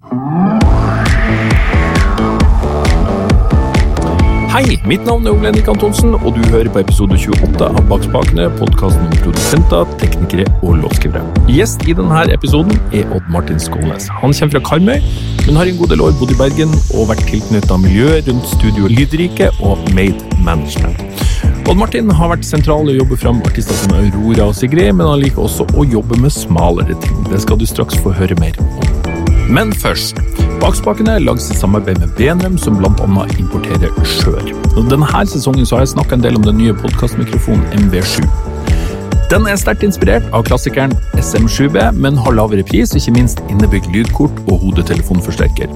Hei, mitt navn er Ole Henrik Antonsen, og du hører på episode 28 av Bak spakene, podkasten om produsenter, teknikere og låtskrivere. Gjest i denne episoden er Odd Martin Skålnes. Han kommer fra Karmøy, men har en god del år bodd i Bergen og vært tilknyttet miljøet rundt studio Lydrike og Made Management. Odd Martin har vært sentral i å jobbe fram artister som Aurora og Sigrid, men han liker også å jobbe med smalere ting. Det skal du straks få høre mer om. Men først. Bakspakene lages i samarbeid med Benrum, som bl.a. importerer skjør. Denne sesongen har jeg snakka en del om den nye podkastmikrofonen MV7. Den er sterkt inspirert av klassikeren SM7B, men har lavere pris, ikke minst innebygd lydkort og hodetelefonforsterker.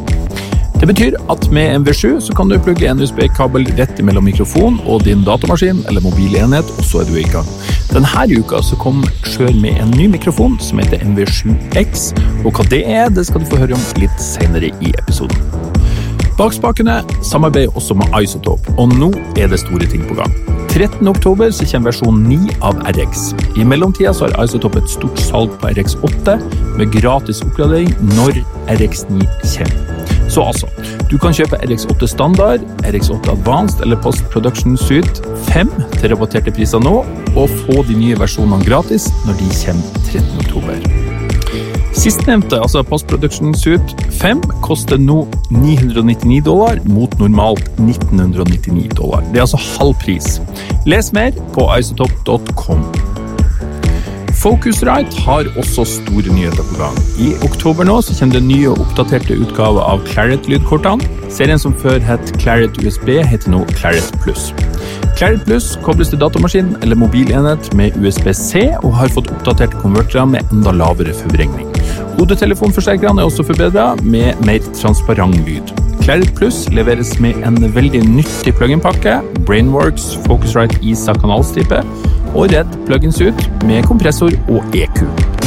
Det betyr at med MV7 så kan du plugge en USB-kabel rett mellom mikrofon og din datamaskin eller mobilenhet, og så er du i gang. Denne uka så kom Skjør med en ny mikrofon som heter MV7X, og hva det er, det skal du få høre om litt senere i episoden. Bakspakene samarbeider også med Isotope, og nå er det store ting på gang. 13. oktober så kommer versjon 9 av RX. I mellomtida så har Isotope et stort salg på RX8 med gratis oppgradering når RX9 kommer. Så altså, du kan kjøpe RX8 standard, RX8 Advanced eller Post Production Suite 5 til rabatterte priser nå, og få de nye versjonene gratis når de kommer 13. oktober. Sistnevnte, altså Post Production Suite 5, koster nå 999 dollar mot normalt 1999 dollar. Det er altså halv pris. Les mer på isotop.com. Focusrite har også store nyheter på gang. I oktober nå så kommer det nye og oppdaterte utgaver av Claret-lydkortene. Serien som før het Claret USB, heter nå Claret Plus. Claret Plus kobles til datamaskin eller mobilenhet med USB-C og har fått oppdaterte konvertere med enda lavere forvrengning. Hodetelefonforsterkerne er også forbedra med mer transparent lyd. Claret Plus leveres med en veldig nyttig plug-in-pakke, Brainworks Focusrite ISA kanalstripe og Redd plugins ut med kompressor og EQ.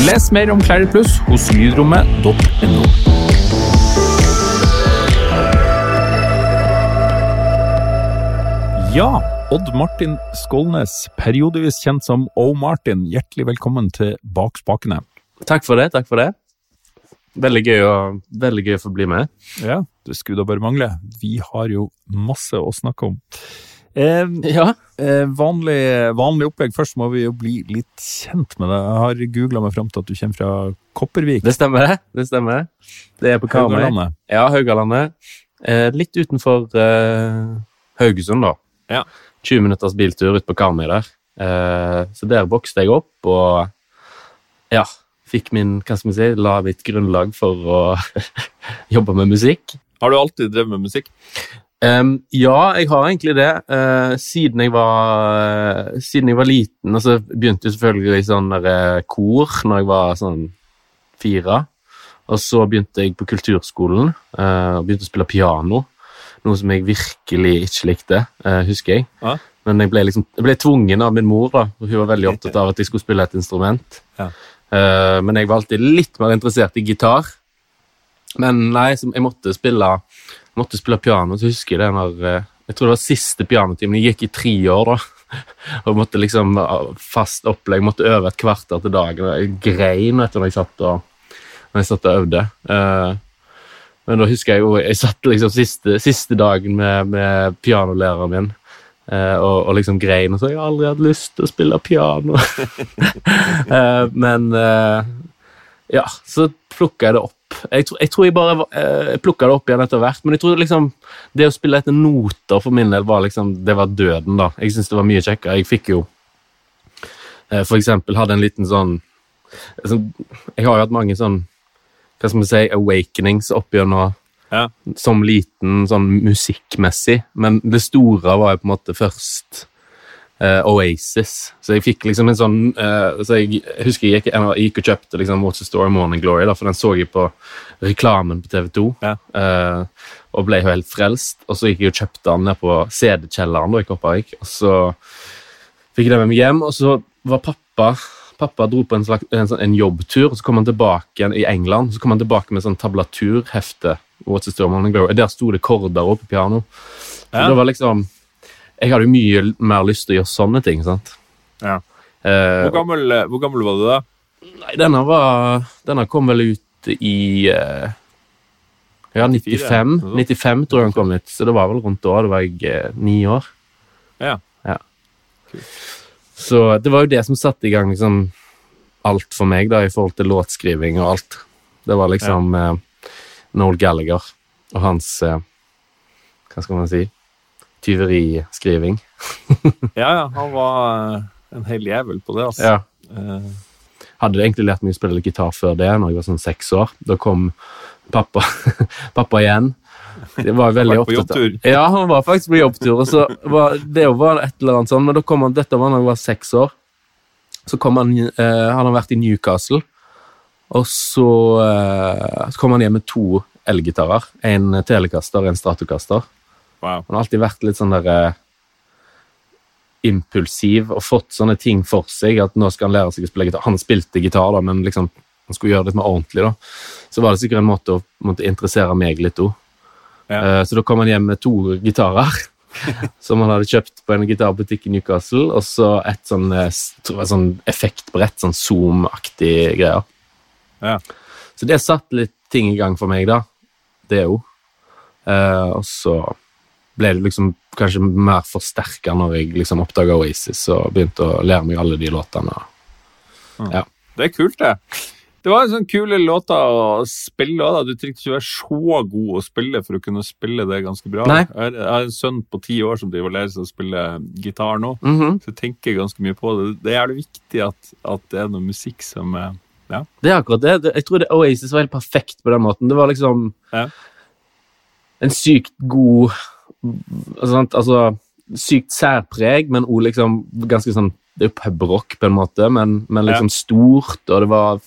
Les mer om Claret Plus hos lydrommet.no. Ja, Odd Martin Skålnes, periodevis kjent som O. Martin, hjertelig velkommen til Bak spakene. Takk for det. takk for det. Veldig gøy å, veldig gøy å få bli med. Ja, det skulle da bare mangle. Vi har jo masse å snakke om. Eh, Ja, eh, vanlig, vanlig opplegg. Først må vi jo bli litt kjent med deg. Jeg har googla meg fram til at du kommer fra Kopervik. Det stemmer, det. det stemmer. Det er på Karmøy. Haugalandet. Ja, Haugalandet. Eh, litt utenfor eh, Haugesund, da. Ja. 20 minutters biltur ut på Karmøy der. Eh, så der vokste jeg opp, og ja, fikk min, hva skal vi si, la mitt grunnlag for å jobbe med musikk. Har du alltid drevet med musikk? Um, ja, jeg har egentlig det. Uh, siden, jeg var, siden jeg var liten, og så begynte jeg selvfølgelig i sånn der, eh, kor når jeg var sånn fire. Og så begynte jeg på kulturskolen uh, og begynte å spille piano. Noe som jeg virkelig ikke likte, eh, husker jeg. Ja. Men jeg ble, liksom, jeg ble tvungen av min mor, da, og hun var veldig opptatt av at jeg skulle spille et instrument. Ja. Eh, men jeg var alltid litt mer interessert i gitar. Men nei, jeg måtte spille, jeg måtte spille piano, så husker jeg det når eh, Jeg tror det var siste pianotimen. Jeg gikk i tre år, da. Og måtte liksom fast opplegg. Måtte øve et kvarter til dagen. Jeg grein vet du, når jeg satt og, når jeg satt og øvde. Men da husker jeg jo Jeg satt liksom siste, siste dagen med, med pianolæreren min eh, og, og liksom grein og så jeg har aldri hatt lyst til å spille piano. Eh, men eh, ja, så plukka jeg det opp. Jeg, tror- jeg tror jeg bare uh, plukka det opp igjen etter hvert, men jeg tror liksom det å spille etter noter for min del var liksom Det var døden, da. Jeg syns det var mye kjekkere. Jeg fikk jo For eksempel hadde en liten sånn sånn- Jeg har jo hatt mange sånn Hva skal vi si awakenings opp gjennom Ja. som liten, sånn musikkmessig. Men det store var jo på en måte først uh, Oasis. Så jeg fikk liksom en sånn uh, så jeg, jeg husker jeg gikk, jeg gikk og kjøpte liksom What's the Story Morning Glory, da, for den så jeg på reklamen på TV2. Ja. Uh, og ble jo helt frelst. Og så gikk jeg og kjøpte den ned på CD-kjelleren da, i Kopervik. Og så fikk jeg den med meg hjem, og så var pappa Pappa dro på en, slags, en, sånn- en jobbtur, så kom han tilbake igjen i England. Så kom han tilbake med sånn tablaturhefte. What's the Glory. Der sto det korder oppe på piano. Ja. det var liksom Jeg hadde jo mye mer lyst til å gjøre sånne ting. sant? Ja. Eh, Hvor gammel, eh, hvor gammel var du da? nei, denne var Denne kom vel ut i eh, Ja, 95, 95 tror jeg den kom ut, så det var vel rundt da. Det var jeg ni år. Ja. Så det var jo det som satte i gang liksom alt for meg, da, i forhold til låtskriving og alt. Det var liksom eh, Noel Gallagher og hans eh, Hva skal man si? Tyveriskriving. Ja, ja, han var eh, en hel jævel på det, altså. Ja. Eh, Hadde egentlig lært meg å spille gitar før det, når jeg var sånn seks år. Da kom pappa, pappa igjen. Det var veldig opptatt Ja, han var faktisk på jobbtur. Og så var, det var et eller annet sånn, men da kom han, dette var da han var seks år. Så kom han, eh, han vært i Newcastle, og så, eh, så kom han hjem med to elgitarer. En telekaster og en stratokaster. wow. Han har alltid vært litt sånn der eh, impulsiv og fått sånne ting for seg, at nå skal han lære seg å spille gitar. Han spilte gitar, da, men liksom, han skulle gjøre det litt mer ordentlig. da. Så var det sikkert en måte å måtte interessere meg litt òg. Ja. så da kom han hjem med to gitarer. som han hadde kjøpt på en gitarbutikk i Newcastle, og så et sånn, eh, sånn effektbrett, sånn Zoom-aktig greier. Ja. Så det satte litt ting i gang for meg, da. Det òg. Eh, og så ble det liksom kanskje mer forsterka når jeg liksom oppdaga Oasis og begynte å lære meg alle de låtene. Det er kult, det. Det var en sånn kule låter å spille også, da. Du trengte ikke være så god å spille for å kunne spille det ganske bra. Nei. Jeg har- en sønn på ti år som driver og lærer seg å spille gitar nå, Mhm. så jeg tenker ganske mye på det. Det er jævlig viktig at, at det er noe musikk som eh, Ja. Det er akkurat det. Jeg tror det Oasis var helt perfekt på den måten. Det var liksom Ja. en sykt god altså, sant, altså Sykt særpreg, men òg liksom ganske sånn Det er jo pubrock på en måte, men, men liksom stort, og det var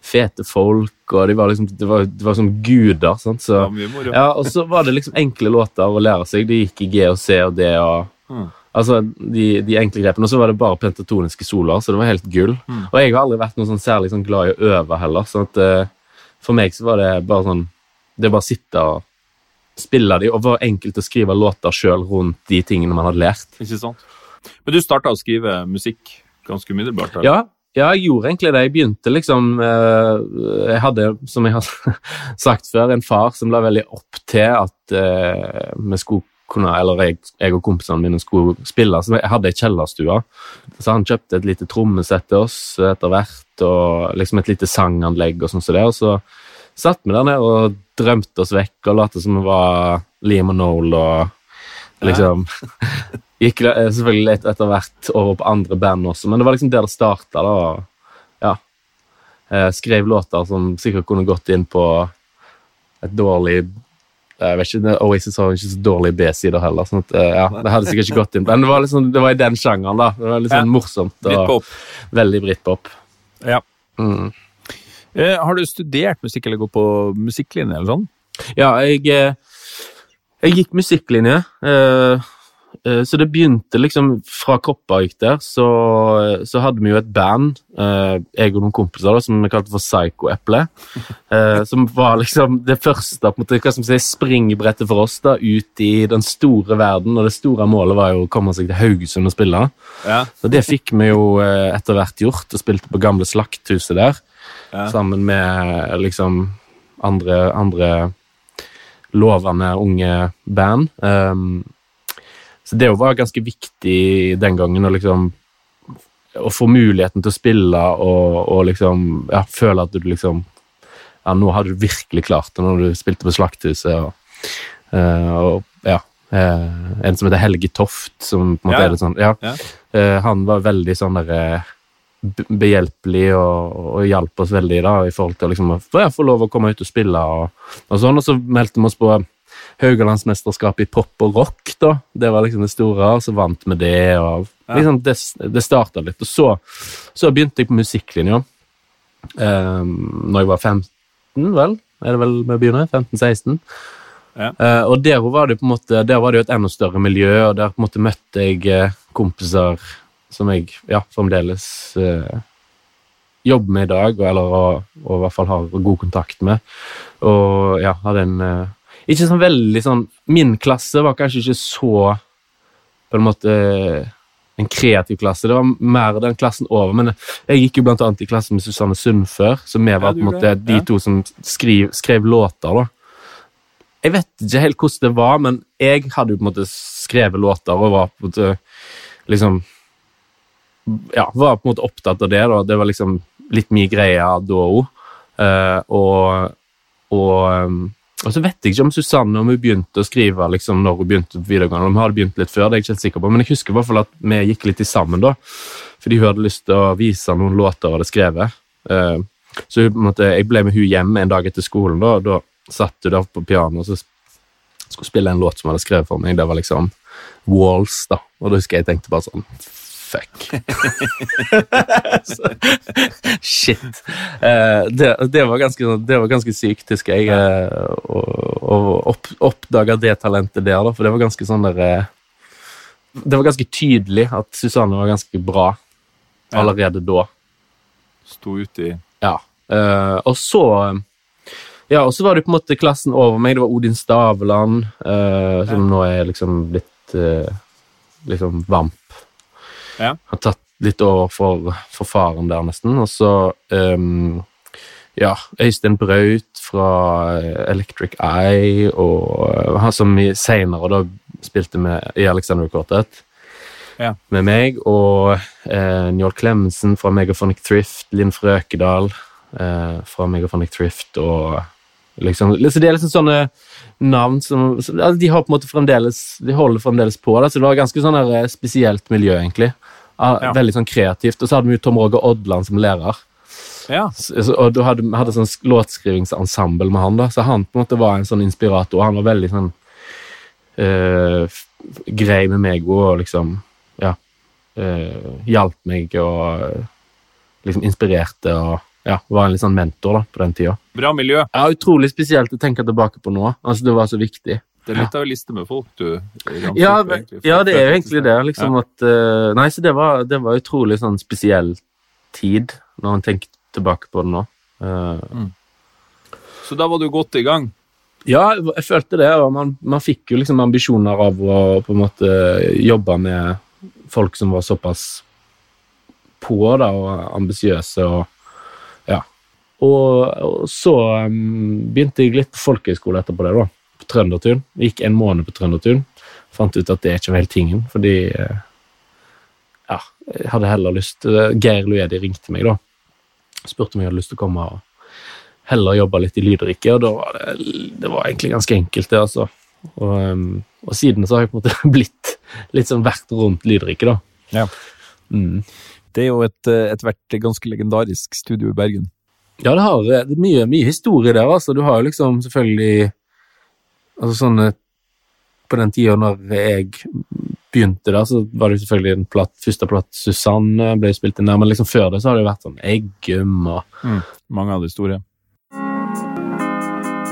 fete folk, og de var liksom Det var, det var som guder, sant, så. Ja, og så var det liksom enkle låter å lære seg. De gikk i G og C og D og Mm. Altså, de, de enkle grepene. Og så var det bare pentatoniske soler, så det var helt gull. Mm. Og jeg har aldri vært noe sånn særlig sånn glad i å øve heller, sånn at uh, for meg så var det bare sånn Det bare å sitte og spille de, og var enkelt å skrive låter sjøl rundt de tingene man hadde lært. Ikke sant? Men du starta å skrive musikk ganske umiddelbart? eller? Ja, ja, jeg gjorde egentlig det. Jeg begynte liksom eh, Jeg hadde, som jeg har sagt før, en far som la veldig opp til at eh, vi skulle kunne, eller jeg, jeg og kompisene mine skulle spille. Så jeg hadde ei kjellerstue. Så han kjøpte et lite trommesett til oss etter hvert, og liksom et lite sanganlegg og sånn som det. Og så satt vi der nede og drømte oss vekk og lot som vi var Liam og Noel og liksom Gikk eh, selvfølgelig etter hvert over på andre band også, men det var liksom der det starta. ja. Eh, Skrev låter som sikkert kunne gått inn på et dårlig jeg vet ikke, Oasis har ikke så dårlige B-sider heller. sånn at, eh, ja, Det hadde sikkert ikke gått inn. Men det var, liksom, det var i den sjangeren. da. Det var litt sånn Ja. morsomt. og Britpop. Veldig britpop. Ja. Mm. Eh, har du studert musikk eller gått på musikklinje eller sånn? Ja, jeg, jeg gikk musikklinje. eh, Så det begynte liksom fra Koppa gikk der, så, så hadde vi jo et band, eh, jeg og noen kompiser, da, som vi kalte for Psycho-eple. eh, Som var liksom det første på en måte, hva som sier, springbrettet for oss da, ut i den store verden. Og det store målet var jo å komme seg til Haugesund og spille. Ja. Og det fikk vi jo eh, etter hvert gjort, og spilte på gamle Slakthuset der. Ja. Sammen med liksom andre, andre lovende unge band. Um, så det var ganske viktig den gangen å liksom å få muligheten til å spille og, og liksom ja, føle at du liksom Ja, nå har du virkelig klart det når du spilte på Slakthuset. Og, eh, og ja eh, En som heter Helge Toft, som på en måte Ja, ja. er litt sånn ja. Eh, han var veldig sånn der eh, behjelpelig og, og hjalp oss veldig da, i forhold til liksom, å få lov å komme ut og spille. Og, og sånn, og så meldte vi oss på Haugalandsmesterskapet i pop og rock. da. Det var liksom det store, og så vant vi det. og liksom Det, det starta litt. Og så, så begynte jeg på musikklinja um, når jeg var 15, vel? Er det vel vi begynner? 15-16? Ja. Uh, og der var det på en måte, der var det jo et enda større miljø, og der på en måte møtte jeg eh, kompiser som jeg ja, fremdeles uh, jobber med i dag, eller og, og i hvert fall har god kontakt med. Og ja, hadde en Ikke sånn veldig sånn Min klasse var kanskje ikke så på en måte en kreativ klasse. Det var mer den klassen over. Men jeg gikk jo blant annet i klasse med Susanne Sund før, så vi var på en måte de to som skriv, skrev låter, da. Jeg vet ikke helt hvordan det var, men jeg hadde jo på en måte skrevet låter og var på en måte liksom Ja, var på en måte opptatt av det. da. Det var liksom litt mye greier da òg. og og, um, og så vet jeg ikke om Susanne om hun begynte å skrive liksom, når hun begynte på videregående. Om hun hadde begynt litt før, det er jeg ikke helt sikker på, men jeg husker i hvert fall at vi gikk litt sammen da. Fordi hun hadde lyst til å vise noen låter hun hadde skrevet. Uh, så måte, jeg ble med hun hjemme en dag etter skolen, da, og da satt hun der på pianoet og skulle spille en låt som hun hadde skrevet for meg. Det var liksom Walls, da. Og da husker jeg jeg tenkte bare sånn fuck. Shit. Uh, det, det, var ganske, det, var ganske, sykt, husker jeg, uh, å, å opp, oppdage det talentet der, da, for det var ganske sånn der uh, Det var ganske tydelig at Susanne var ganske bra allerede da. Sto ute i Ja. og så ja, og så var det på en måte klassen over meg. Det var Odin Staveland, som nå er liksom blitt liksom vamp ja. Har tatt litt over for, for faren der, nesten. Og så um, ja, Øystein Braut fra Electric Eye, og han som seinere da spilte med i Alexander Quartet. Ja. Med meg, og eh, Njål Clemensen fra Megaphonic Thrift, Linn Frøkedal eh, fra Megaphonic Thrift, og liksom Så det er liksom sånne navn som altså De har på en måte fremdeles De holder fremdeles på, da, så det var ganske sånn eh, spesielt miljø, egentlig. Ja. Veldig sånn kreativt. Og så hadde vi jo Tom Roger Odland som lærer. Ja. Så, og du hadde, hadde sånn låtskrivingsensemble med han, da, så han på en måte var en sånn inspirator. Han var veldig sånn øh, grei med meg og liksom Ja. Øh, hjalp meg og uh, liksom inspirerte og ja, var en litt sånn mentor da, på den tida. Bra miljø. Ja, Utrolig spesielt å tenke tilbake på nå. Altså, Det var så viktig. Det er litt av en liste med folk du ja, ja, det er jo egentlig det. liksom ja. at, uh, Nei, så det var, det var utrolig sånn spesiell tid, når man tenker tilbake på det nå. Uh, mm. Så da var du godt i gang? Ja, jeg følte det. og man, man, fikk jo liksom ambisjoner av å på en måte jobbe med folk som var såpass på da, og ambisiøse. og ja. Og, og så um, begynte jeg litt på folkehøyskole etterpå det. da på trønderturen. Gikk en måned på trønderturen. Fant ut at det ikke var helt tingen, fordi eh, Ja, jeg hadde heller lyst Geir Luedi ringte meg, da. Spurte om jeg hadde lyst til å komme og heller jobbe litt i lydriket, og da var det, det var egentlig ganske enkelt, det, altså. Og, ehm, og, siden så har jeg på en måte blitt litt sånn vært rundt lydriket, da. Ja. Mm. Det er jo et, eh, et ganske legendarisk studio i Bergen. Ja, det har det er mye, mye historie der. altså. Du har jo liksom selvfølgelig Altså sånn eh, På den tida når jeg begynte da, så var det selvfølgelig en platt, første platt Susanne ble spilt inn der, men liksom før det så har det vært sånn Eggum og mm, Mange av de store.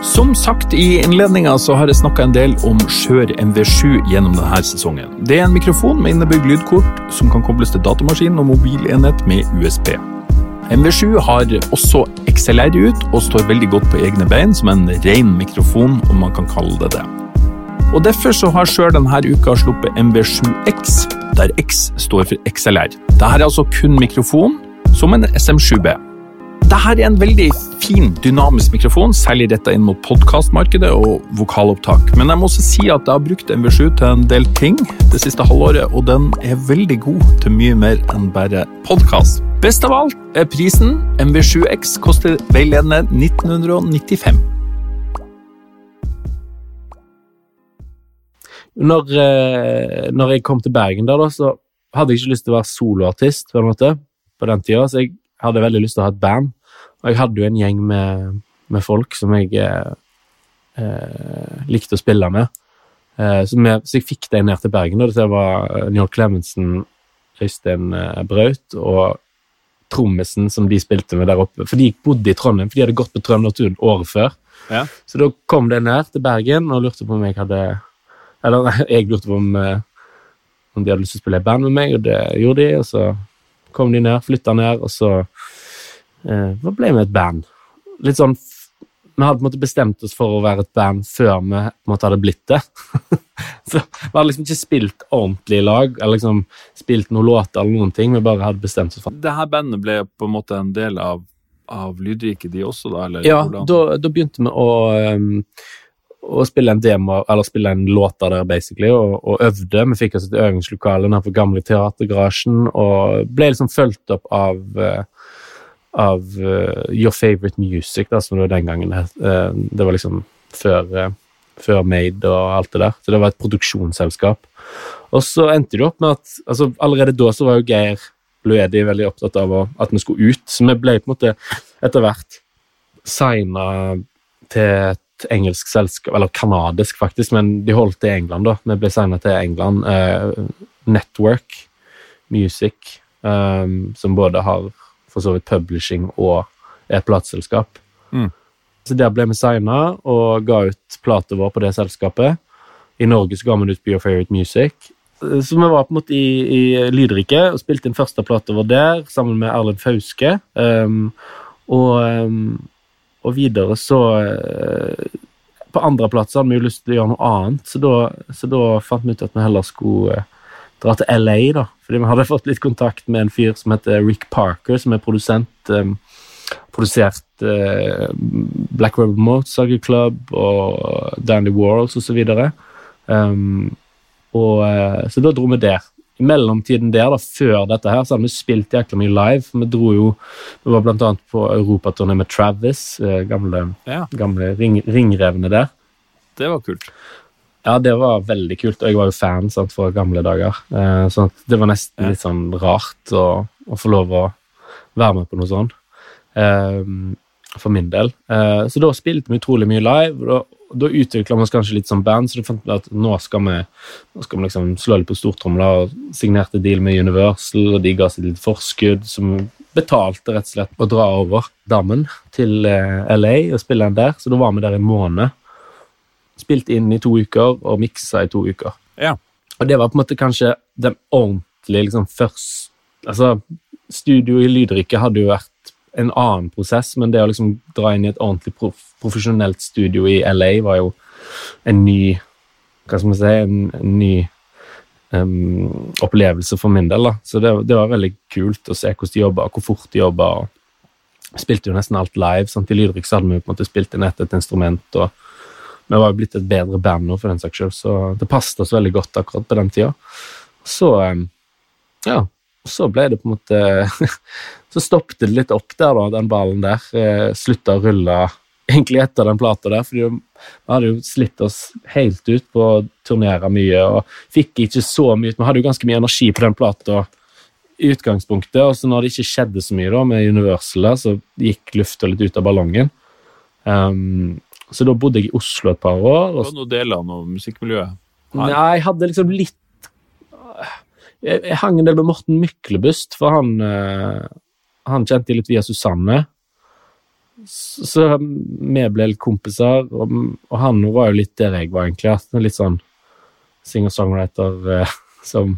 Som sagt i innledninga så har jeg snakka en del om Skjør MV7 gjennom denne sesongen. Det er en mikrofon med innebygd lydkort som kan kobles til datamaskin og mobilenhet med USB. MV7 har også XLR ut og står veldig godt på egne bein som en ren mikrofon, om man kan kalle det det. Og Derfor så har Sjøl denne uka sluppet MV7X, der X står for XLR. Dette er altså kun mikrofon, som en SM7B. Dette er en veldig fin, dynamisk mikrofon, særlig retta inn mot podkastmarkedet og vokalopptak. Men jeg må også si at jeg har brukt MV7 til en del ting det siste halvåret, og den er veldig god til mye mer enn bare podkast. Best av alt er prisen. MV7X koster veiledende 1995. Når, eh, når, jeg kom til Bergen, da, så hadde jeg ikke lyst til å være soloartist på på den tida, så jeg hadde veldig lyst til å ha et band. Og jeg hadde jo en gjeng med, med folk som jeg eh, eh likte å spille med. Eh, så, med, så, jeg fikk dem ned til Bergen. Og det var eh, Njål Clemensen, Øystein eh, Braut og trommisen som de spilte med der oppe. For de bodde i Trondheim, for de hadde gått på Trønderturen året før. Ja. Så da kom de ned til Bergen og lurte på om jeg hadde Eller jeg lurte på om, om de hadde lyst til å spille i band med meg, og det gjorde de. Og så kom de ned, flytta ned, og så eh, Hva ble med et band? Litt sånn Vi hadde på en måte bestemt oss for å være et band før vi på en måte hadde blitt det. så Vi hadde liksom ikke spilt ordentlig i lag, eller liksom spilt noen låter eller noen ting. Vi bare hadde bestemt oss for Det her bandet ble på en måte en del av, av Lydriket, de også, da? Eller ja, da, da, begynte vi å um, og spille en demo, eller spille en låt av der, basically, og, og øvde. Vi fikk oss et øvingslokale nede på gamle Teatergarasjen, og ble liksom fulgt opp av uh, av uh, Your Favorite Music, da, som det var den gangen. Uh, det var liksom før, før Made og alt det der. Så det var et produksjonsselskap. Og så endte det opp med at altså, allerede da så var jo Geir Luedi veldig opptatt av at vi skulle ut, så vi ble på en måte etter hvert signa til et engelsk selskap, eller kanadisk faktisk, men de holdt til England, da. Vi ble signa til England. Uh, Network Music, um, som både har for så vidt publishing og et plateselskap. Mm. Så der ble vi signa og ga ut plata vår på det selskapet. I Norge så ga vi ut Be Your Favorite Music. Så vi var på en måte i, i Lydrike og spilte inn første plata vår der sammen med Erlend Fauske. Um, og, um, og, videre så uh, På andreplass hadde vi jo lyst til å gjøre noe annet, så da, så da fant vi ut at vi heller skulle uh, dra til LA, da. Fordi vi hadde fått litt kontakt med en fyr som heter Rick Parker, som er produsent. Um, produsert uh, Black Rebel Motorcycle Club og Dandy Warhols osv. Um, og, uh, så da dro vi der. I mellomtiden der, da, før dette her, så hadde vi spilt jækla mye live. Vi dro jo, vi var blant annet på europaturné med Travis, uh, gamle, ja. gamle ring, ringrevene der. Det var kult. Ja, det var veldig kult, og jeg var jo fan sant, fra gamle dager. Eh, så det var nesten litt sånn rart å, å, få lov å være med på noe sånt. Eh, for min del. Eh, så da spilte vi utrolig mye live. og Da, da utvikla vi oss kanskje litt som band, så da fant vi at nå skal vi, nå skal vi liksom slå litt på stortromla og signerte deal med Universal, og de ga seg litt forskudd som betalte rett og slett å dra over dammen til eh, LA og spille den der. Så da var vi der i måned spilt inn i to uker og miksa i to uker. Ja. Og det var på en måte kanskje den ordentlige liksom først Altså, studio i Lydrike hadde jo vært en annen prosess, men det å liksom dra inn i et ordentlig prof profesjonelt studio i LA var jo en ny Hva skal man si En, en ny um, opplevelse for min del. da. Så det, det, var veldig kult å se hvordan de jobba, hvor fort de jobba. Spilte jo nesten alt live. Sant? I Lydrik hadde vi på en måte spilt inn ett et instrument. og vi var jo blitt et bedre band nå, for den saks skyld, så det passet oss veldig godt akkurat på den tida. Så ja, så ble det på en måte Så stoppet det litt opp der, da, den ballen der. Eh, Slutta å rulle egentlig etter den plata der, fordi vi hadde jo slitt oss helt ut på å turnere mye og fikk ikke så mye Vi hadde jo ganske mye energi på den plata i utgangspunktet, og så når det ikke skjedde så mye da med Universal, så gikk lufta litt ut av ballongen. Um, så da bodde jeg i Oslo et par år. Og... Var noen deler av musikkmiljøet? Nei, jeg hadde liksom litt Jeg, jeg hang en del med Morten Myklebust, for han, uh, han kjente jeg litt via Susanne. Så, så vi ble litt kompiser, og, og, han var jo litt der jeg var, egentlig. Litt sånn singer-songwriter uh, som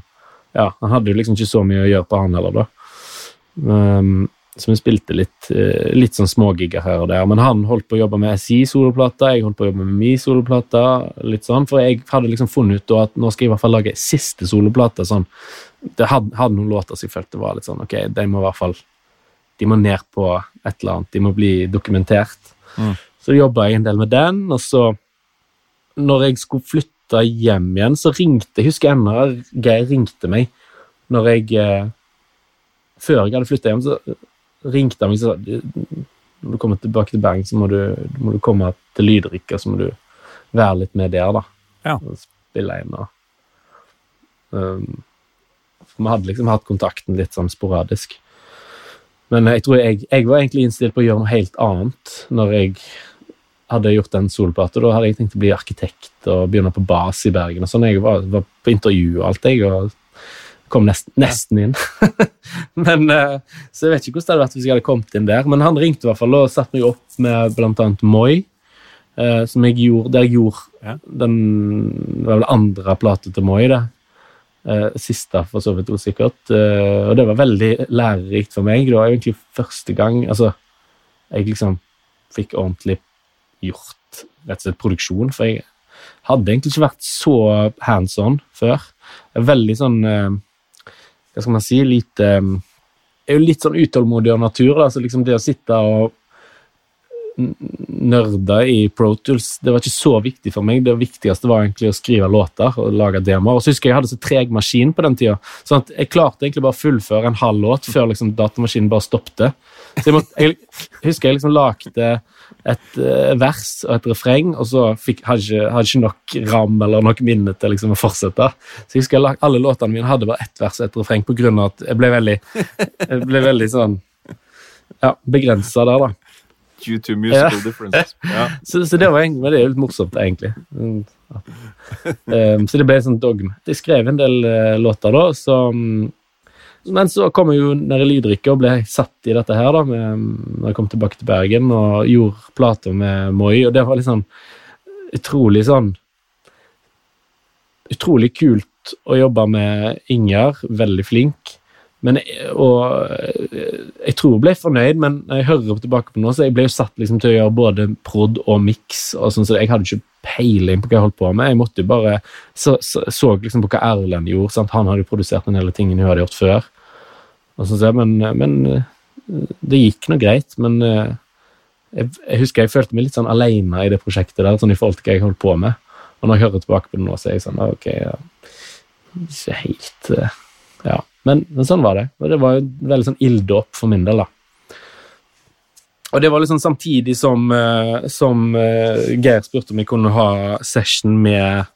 Ja, han hadde jo liksom ikke så mye å gjøre på, han heller, da. Um, så vi spilte litt, eh, litt sånn smågigger her og der. Men han holdt på å jobbe med SI-soloplata, jeg holdt på å jobbe med Mi-soloplata. litt sånn, For jeg hadde liksom funnet ut at nå skal jeg i hvert fall lage siste soloplate. sånn, Det hadde, hadde, noen låter som jeg følte var litt sånn Ok, de må i hvert fall de må ned på et eller annet. De må bli dokumentert. Mm. Så jobba jeg en del med den, og så Når jeg skulle flytte hjem igjen, så ringte Jeg husker ennå Geir ringte meg når jeg eh, Før jeg hadde flytta hjem, så ringte han meg og sa når du kommer tilbake til Bergen, så må du, må du komme til Lydrikka, så må du være litt med der, da. Ja. Og spille inn og um, Vi hadde liksom hatt kontakten litt sånn sporadisk. Men jeg tror jeg, jeg var egentlig innstilt på å gjøre noe helt annet når jeg hadde gjort den solplata. Da hadde jeg tenkt å bli arkitekt og begynne på bas i Bergen. og sånn. Jeg var, var på intervju og alt, jeg. og Kom nesten, nesten inn. men, eh, så jeg vet ikke hvordan det hadde vært hvis jeg hadde kommet inn der. Men han ringte i hvert fall og satte meg opp med bl.a. Moi. Eh, som jeg gjorde, der jeg gjorde den Det var vel andre plate til Moi. det. Eh, siste, for så vidt usikkert. og det var veldig lærerikt for meg. Det var egentlig første gang altså, jeg liksom fikk ordentlig gjort rett og slett produksjon. For jeg hadde egentlig ikke vært så hands on før. Veldig sånn hva skal man si, lite er jo litt sånn utålmodig av natur. Da, så liksom det å sitte og nerde i Pro Tools. Det var ikke så viktig for meg. Det viktigste var egentlig å skrive låter og lage demoer. Og så husker jeg jeg hadde så treg maskin på den tida, sånn at jeg klarte egentlig bare å fullføre en halv låt før liksom datamaskinen bare stoppte. Så jeg, måtte, jeg husker jeg liksom lagde et uh, vers og et refreng, og så fikk, hadde, ikke, ikke nok ram eller nok minne til liksom å fortsette. Så jeg husker alle låtene mine hadde bare ett vers og et refreng på grunn av at jeg ble veldig, jeg ble veldig sånn ja, begrensa der, da. Due to musical ja. differences. Ja. Så, så, det var egentlig, det er jo litt morsomt, egentlig. Um, så det ble en sånn dogme. Jeg skrev en del uh, låter, da, som men så kom jeg jo ned i Lydrykket og ble satt i dette her da, med, når jeg kom tilbake til Bergen og gjorde plater med Moi, og det var liksom utrolig sånn Utrolig kult å jobbe med Ingjerd, veldig flink. Men, og jeg tror jeg ble fornøyd, men når jeg hører tilbake på noe, så jeg ble jo satt liksom til å gjøre både prod og miks, og sånn, så jeg hadde ikke peiling på hva jeg holdt på med. Jeg måtte jo bare så, så, så liksom på hva Erlend gjorde. Sant? Han hadde jo produsert den hele tingen hun hadde gjort før. Sånn, men, men, det gikk nå greit. Men jeg, jeg, husker jeg følte meg litt sånn alene i det prosjektet der, sånn i forhold til hva jeg holdt på med. Og når jeg hører tilbake på det nå, så er jeg sånn Ok, ja, ikke helt Ja. Men, men, sånn var det. Og det var jo veldig sånn ilddåp for min del, da. Og det var liksom samtidig som, uh, som uh, Geir spurte om jeg kunne ha session med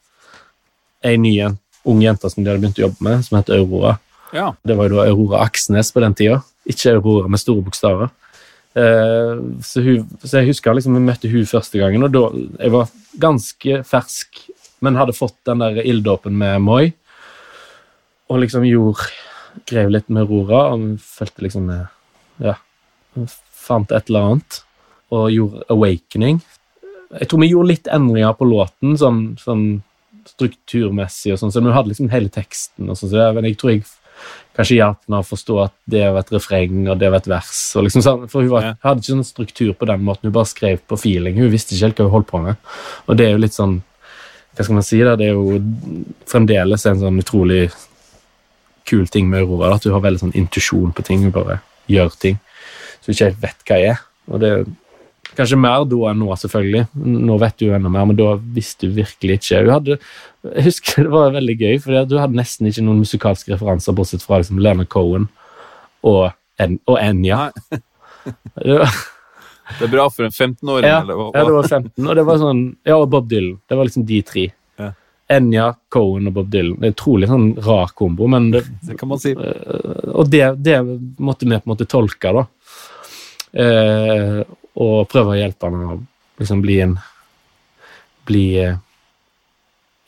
ei ny ung jente som de hadde begynt å jobbe med, som het Aurora. Ja. Det var jo da Aurora Aksnes på den tida, ikke Aurora med store bokstaver. Uh, så, hun, så, jeg husker liksom jeg møtte hun første gangen, og da jeg var ganske fersk, men hadde fått den der ilddåpen med Moi. Og liksom gjorde grev litt med Aurora, og vi følte liksom Ja, fant et eller annet og gjorde Awakening. Jeg tror vi gjorde litt endringer på låten, sånn, sånn strukturmessig, og sånn, så vi hadde liksom hele teksten. og sånn, så jeg, jeg tror jeg kanskje hjalp henne å forstå at det var et refreng og det var et vers. og liksom sånn, For hun var, hadde ikke sånn struktur på den måten, hun bare skrev på feeling. Hun visste ikke helt hva hun holdt på med. Og det er jo litt sånn Hva skal man si? da, Det er jo fremdeles en sånn utrolig kul ting med Aurora. At du har veldig sånn intuisjon på ting. og bare gjør ting som du ikke helt vet hva er. Og det er Kanskje mer da enn nå, selvfølgelig. Nå vet du jo enda mer, men da visste du virkelig ikke. Du hadde, jeg husker Det var veldig gøy, for du hadde nesten ikke noen musikalske referanser, bortsett fra liksom Leonard Cohen og, en, og Enja. det, det er bra for en 15-åring? Ja, ja, det var 15, og det var sånn, ja, og Bob Dylan. Det var liksom de tre. Enja, Cohen og Bob Dylan. Det er utrolig sånn rar kombo, men det, det kan man si. Eh, og det, det, måtte vi på en måte tolke, da. Eh, og prøve å hjelpe han å liksom bli en Bli eh,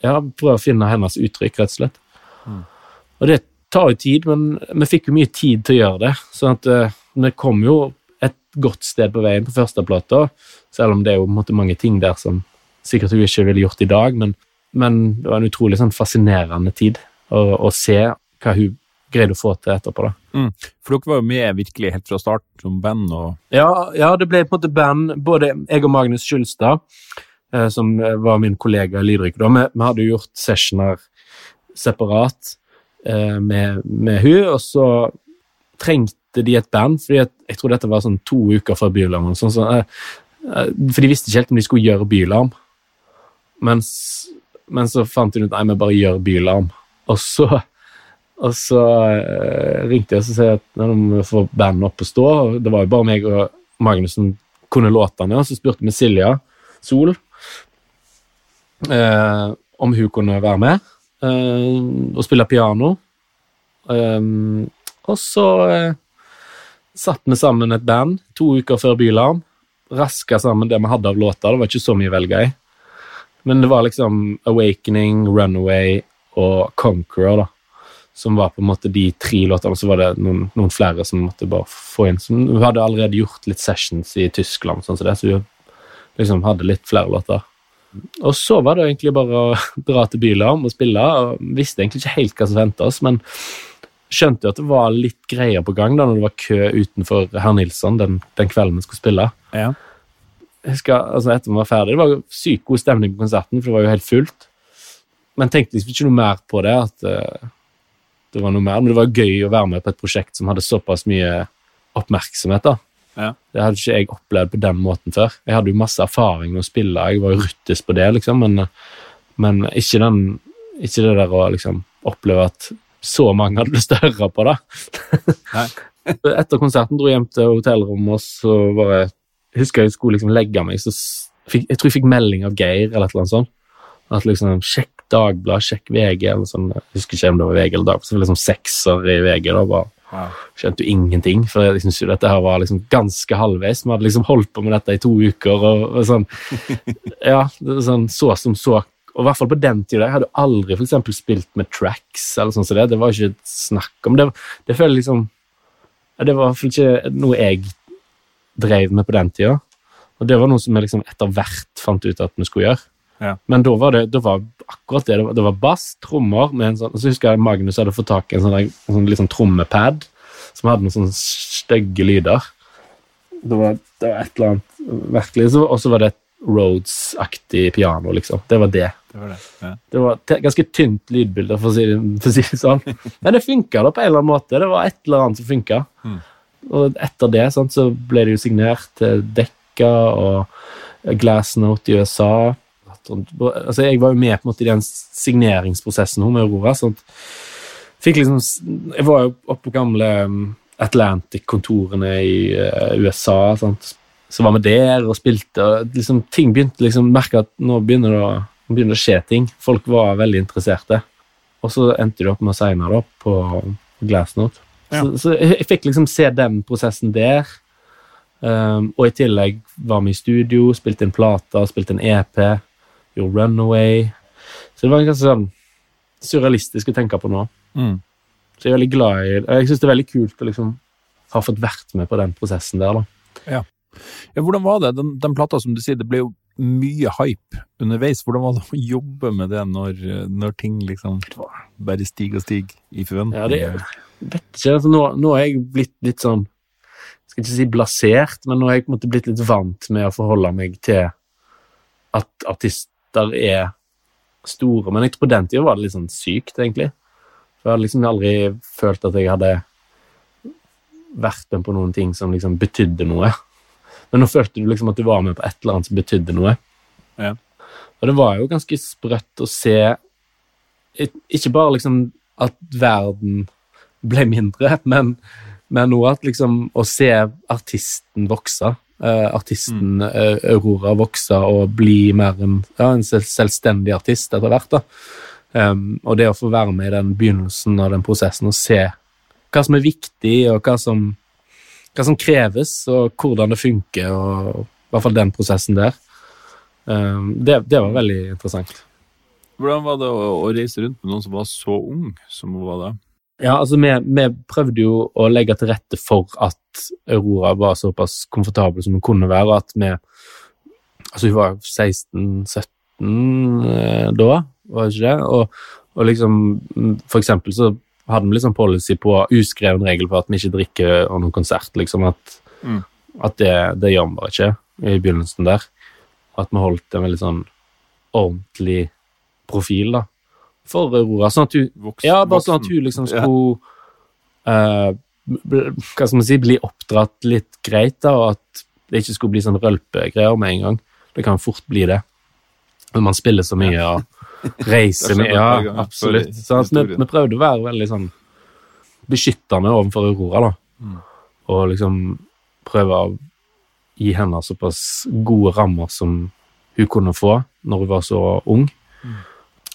Ja, prøve å finne hennes uttrykk, rett og slett. Mm. Og det tar jo tid, men vi fikk jo mye tid til å gjøre det. sånn at vi kom jo et godt sted på veien på førsteplata, selv om det er jo måte, mange ting der som sikkert hun ikke ville gjort i dag, men men det var en utrolig sånn fascinerende tid å, se hva hun greide å få til etterpå. da. Mm. For dere var jo med virkelig helt fra start som band? og... Ja, ja, det ble på en måte band. Både jeg og Magnus Skjulstad, eh, som var min kollega i Lydrykk, vi, vi, hadde jo gjort sessioner separat eh, med, med hun, og så trengte de et band, fordi jeg, jeg tror dette var sånn to uker før Bylarm. Sånn, så, eh, eh, for de visste ikke helt om de skulle gjøre Bylarm. Mens men så fant hun ut nei, vi bare gjør bylarm. Og så, og så uh, ringte jeg og sa at nå må vi få bandet opp og stå. og Det var jo bare meg og Magnus som kunne låtene. Og så spurte vi Silja Sol uh, om hun kunne være med uh, og spille piano. og så satt vi sammen et band to uker før Bylarm. Raska sammen det vi hadde av låter. Det var ikke så mye å velge i. Men det var liksom Awakening, Runaway og Conqueror, da. Som var på en måte de tre låtene. Så var det noen, noen flere som måtte bare få inn. Som, vi hadde allerede gjort litt sessions i Tyskland, sånn så, det, så vi liksom hadde litt flere låter. Og så var det egentlig bare å dra til Bylarm og spille. og Visste egentlig ikke helt hva som ventet oss, men skjønte jo at det var litt greier på gang da når det var kø utenfor Herr Nilsson den, den kvelden vi skulle spille. Ja husker, altså etter vi var ferdig, Det var jo sykt god stemning på konserten, for det var jo helt fullt. Men tenkte liksom ikke noe mer på det. at uh, det var noe mer, Men det var gøy å være med på et prosjekt som hadde såpass mye oppmerksomhet. da. Ja. Det hadde ikke jeg opplevd på den måten før. Jeg hadde jo masse erfaring med å spille, jeg var jo ruttes på det, liksom, men, men ikke, den, ikke det der å liksom oppleve at så mange hadde lyst til å høre på det. Etter konserten dro jeg hjem til hotellrommet, og så bare jeg husker jeg skulle liksom legge meg, så fikk, jeg tror jeg fikk melding av Geir eller et eller annet sånt. At liksom, sjekk Dagblad, sjekk VG, eller sånn. Jeg husker ikke om det var VG eller Dagblad, så det var liksom sekser i VG da, bare Wow. skjønte jo ingenting, for jeg synes jo dette her var liksom ganske halvveis. Vi hadde liksom holdt på med dette i to uker, og, og sånn, ja, sånn så som så, og i hvert fall på den tida, jeg hadde aldri for eksempel spilt med tracks, eller sånn som det, det var ikke snakk om, det, det føler liksom, ja, det var i hvert fall ikke noe jeg drev med på den tida, og det var noe som vi liksom etter hvert fant ut at vi skulle gjøre. Ja. Men da var det, det var akkurat det. Det var, det var bass, trommer med en sånn, og Så husker jeg Magnus hadde fått tak i en sånn, en sånn sånn trommepad som hadde noen sånne stygge lyder. Det var, det var et eller annet virkelig. Og så var det et Rhodes-aktig piano, liksom. Det var det. Det var det. Ja. Det var et ganske tynt lydbilde, for å si for å si det sånn. Men det funka på en eller annen måte. Det var et eller annet som funka. Mm. Og etter det sant, så ble det jo signert til Dekka og Glassnote i USA. Altså, jeg var jo med på en måte i den signeringsprosessen med Aurora. Sånn. Fikk liksom, jeg var jo oppe på gamle um, Atlantic-kontorene i eh, USA. Sant? Så var vi der og spilte, og liksom, ting begynte liksom merke at nå begynner det å, begynner det å skje ting. Folk var veldig interesserte. Og så endte det opp med å signe på Glassnote. Ja. Så, så jeg, fikk liksom se den prosessen der. Um, og i tillegg var vi i studio, spilte inn plater, spilte en EP, gjorde Runaway. Så det var ganske sånn surrealistisk å tenke på nå. Mm. Så jeg er veldig glad i det. Jeg syns det er veldig kult å liksom ha fått vært med på den prosessen der, da. Ja, hvordan var det? Den, den plata, som du sier, det ble jo mye hype underveis. Hvordan var det å jobbe med det når, når ting liksom bare stiger og stiger i forventning? Ja, det vet ikke, altså nå, nå er jeg blitt litt sånn Jeg skal ikke si blasert, men nå er jeg på en måte blitt litt vant med å forholde meg til at artister er store. Men jeg tror på den tida var det litt sånn sykt, egentlig. For jeg hadde liksom aldri følt at jeg hadde vært med på noen ting som liksom betydde noe. Men nå følte du liksom at du var med på et eller annet som betydde noe. Ja. Og det var jo ganske sprøtt å se Ikke bare liksom at verden ble mindre, men, men også at liksom å se artisten vokse. Uh, artisten eh, Aurora vokse og bli mer en, ja, en selv, selvstendig artist etter hvert. da. Um, og det å få være med i den begynnelsen av den prosessen og se hva som er viktig, og hva som, hva som kreves, og hvordan det funker, og i hvert fall den prosessen der. Um, det, det var veldig interessant. Hvordan var det å, å reise rundt med noen som var så ung som hun var da? Ja, altså vi, vi prøvde jo å legge til rette for at Aurora var såpass komfortabel som hun kunne være, og at vi Altså, hun var 16-17 eh, da, var det ikke det? Og, og liksom For eksempel så hadde vi liksom policy på uskreven regel på at vi ikke drikker under noen konsert, liksom. At, Mm. at det, det gjør vi bare ikke i begynnelsen der. At vi holdt en veldig sånn ordentlig profil, da. For Aurora. Sånn at hun Voks, ja, bare sånn at hun liksom skulle ja. uh, Hva skal man si Bli oppdratt litt greit, da, og at det ikke skulle bli sånn rølpegreier med en gang. Det kan fort bli det. Når man spiller så mye og reiser mye. Ja, absolutt. Så vi, vi prøvde å være veldig sånn beskyttende overfor Aurora, da. Mm. Og liksom prøve å gi henne såpass gode rammer som hun kunne få når hun var så ung.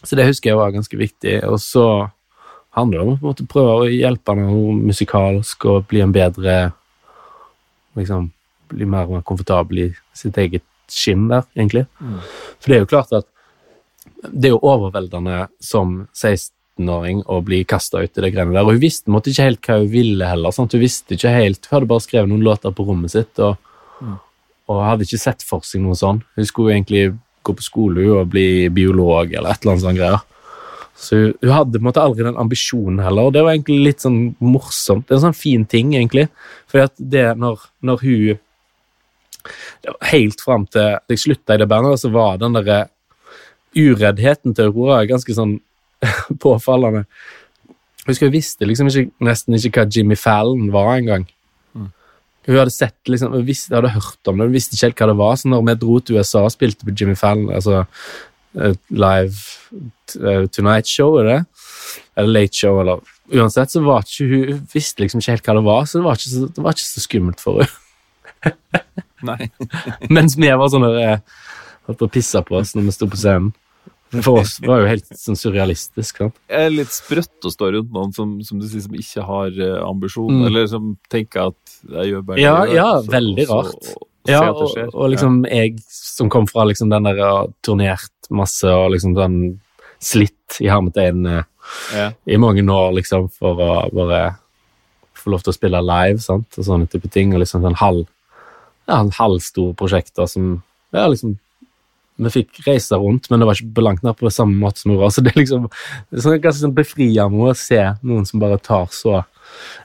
Så det husker jeg var ganske viktig. Og så handler det om å prøve å hjelpe henne musikalsk og bli en bedre liksom, Bli mer og mer komfortabel i sitt eget skinn der, egentlig. Mm. For det er jo klart at det er jo overveldende som 16-åring å bli kasta ut i det greiene der. Og hun visste måtte ikke helt hva hun ville heller. Sant? Hun visste ikke helt, hun hadde bare skrevet noen låter på rommet sitt og, Mm. og hadde ikke sett for seg noe sånn. Hun skulle egentlig gå på skole og bli biolog eller et eller annet sånt greier. Så hun, hadde på en måte aldri den ambisjonen heller, og det var egentlig litt sånn morsomt. Det er en sånn fin ting, egentlig. For det når, når hun Helt fram til jeg slutta i det bandet, så var den derre ureddheten til Aurora ganske sånn påfallende. Jeg husker jeg visste liksom ikke, nesten ikke hva Jimmy Fallon var engang. Mm. Hun hadde sett liksom, hun visste, hadde hørt om det, hun visste ikke helt hva det var. Så når vi dro til USA og spilte på Jimmy Fallon, altså eh, Live eh, Tonight Show, er det? Eller Late Show, eller Uansett, så var ikke hun hun visste liksom ikke helt hva det var, så det var ikke så, det var ikke så skummelt for henne. Nei. Mens vi var sånn der, eh, holdt på å pisse på oss når vi sto på scenen. For oss var det jo helt sånn surrealistisk. sant? Det er litt sprøtt å stå rundt noen som, som du sier, som ikke har eh, ambisjon, Mm. eller som tenker at jeg gjør bare det Ja, gjør, ja, så- veldig så- rart. og- og Ja, og, og liksom jeg som kom fra liksom den der turnert masse og liksom den slitt i hermetegn eh, ja. i mange år liksom for å bare få lov til å spille live sant? og sånne type ting. Og liksom sånn halv, ja, halvstore prosjekter som ja, liksom Vi fikk reise rundt, men det var ikke på langt nær på samme måte som Aurora. Så det er liksom det er sånn, ganske sånn befriende å se noen som bare tar så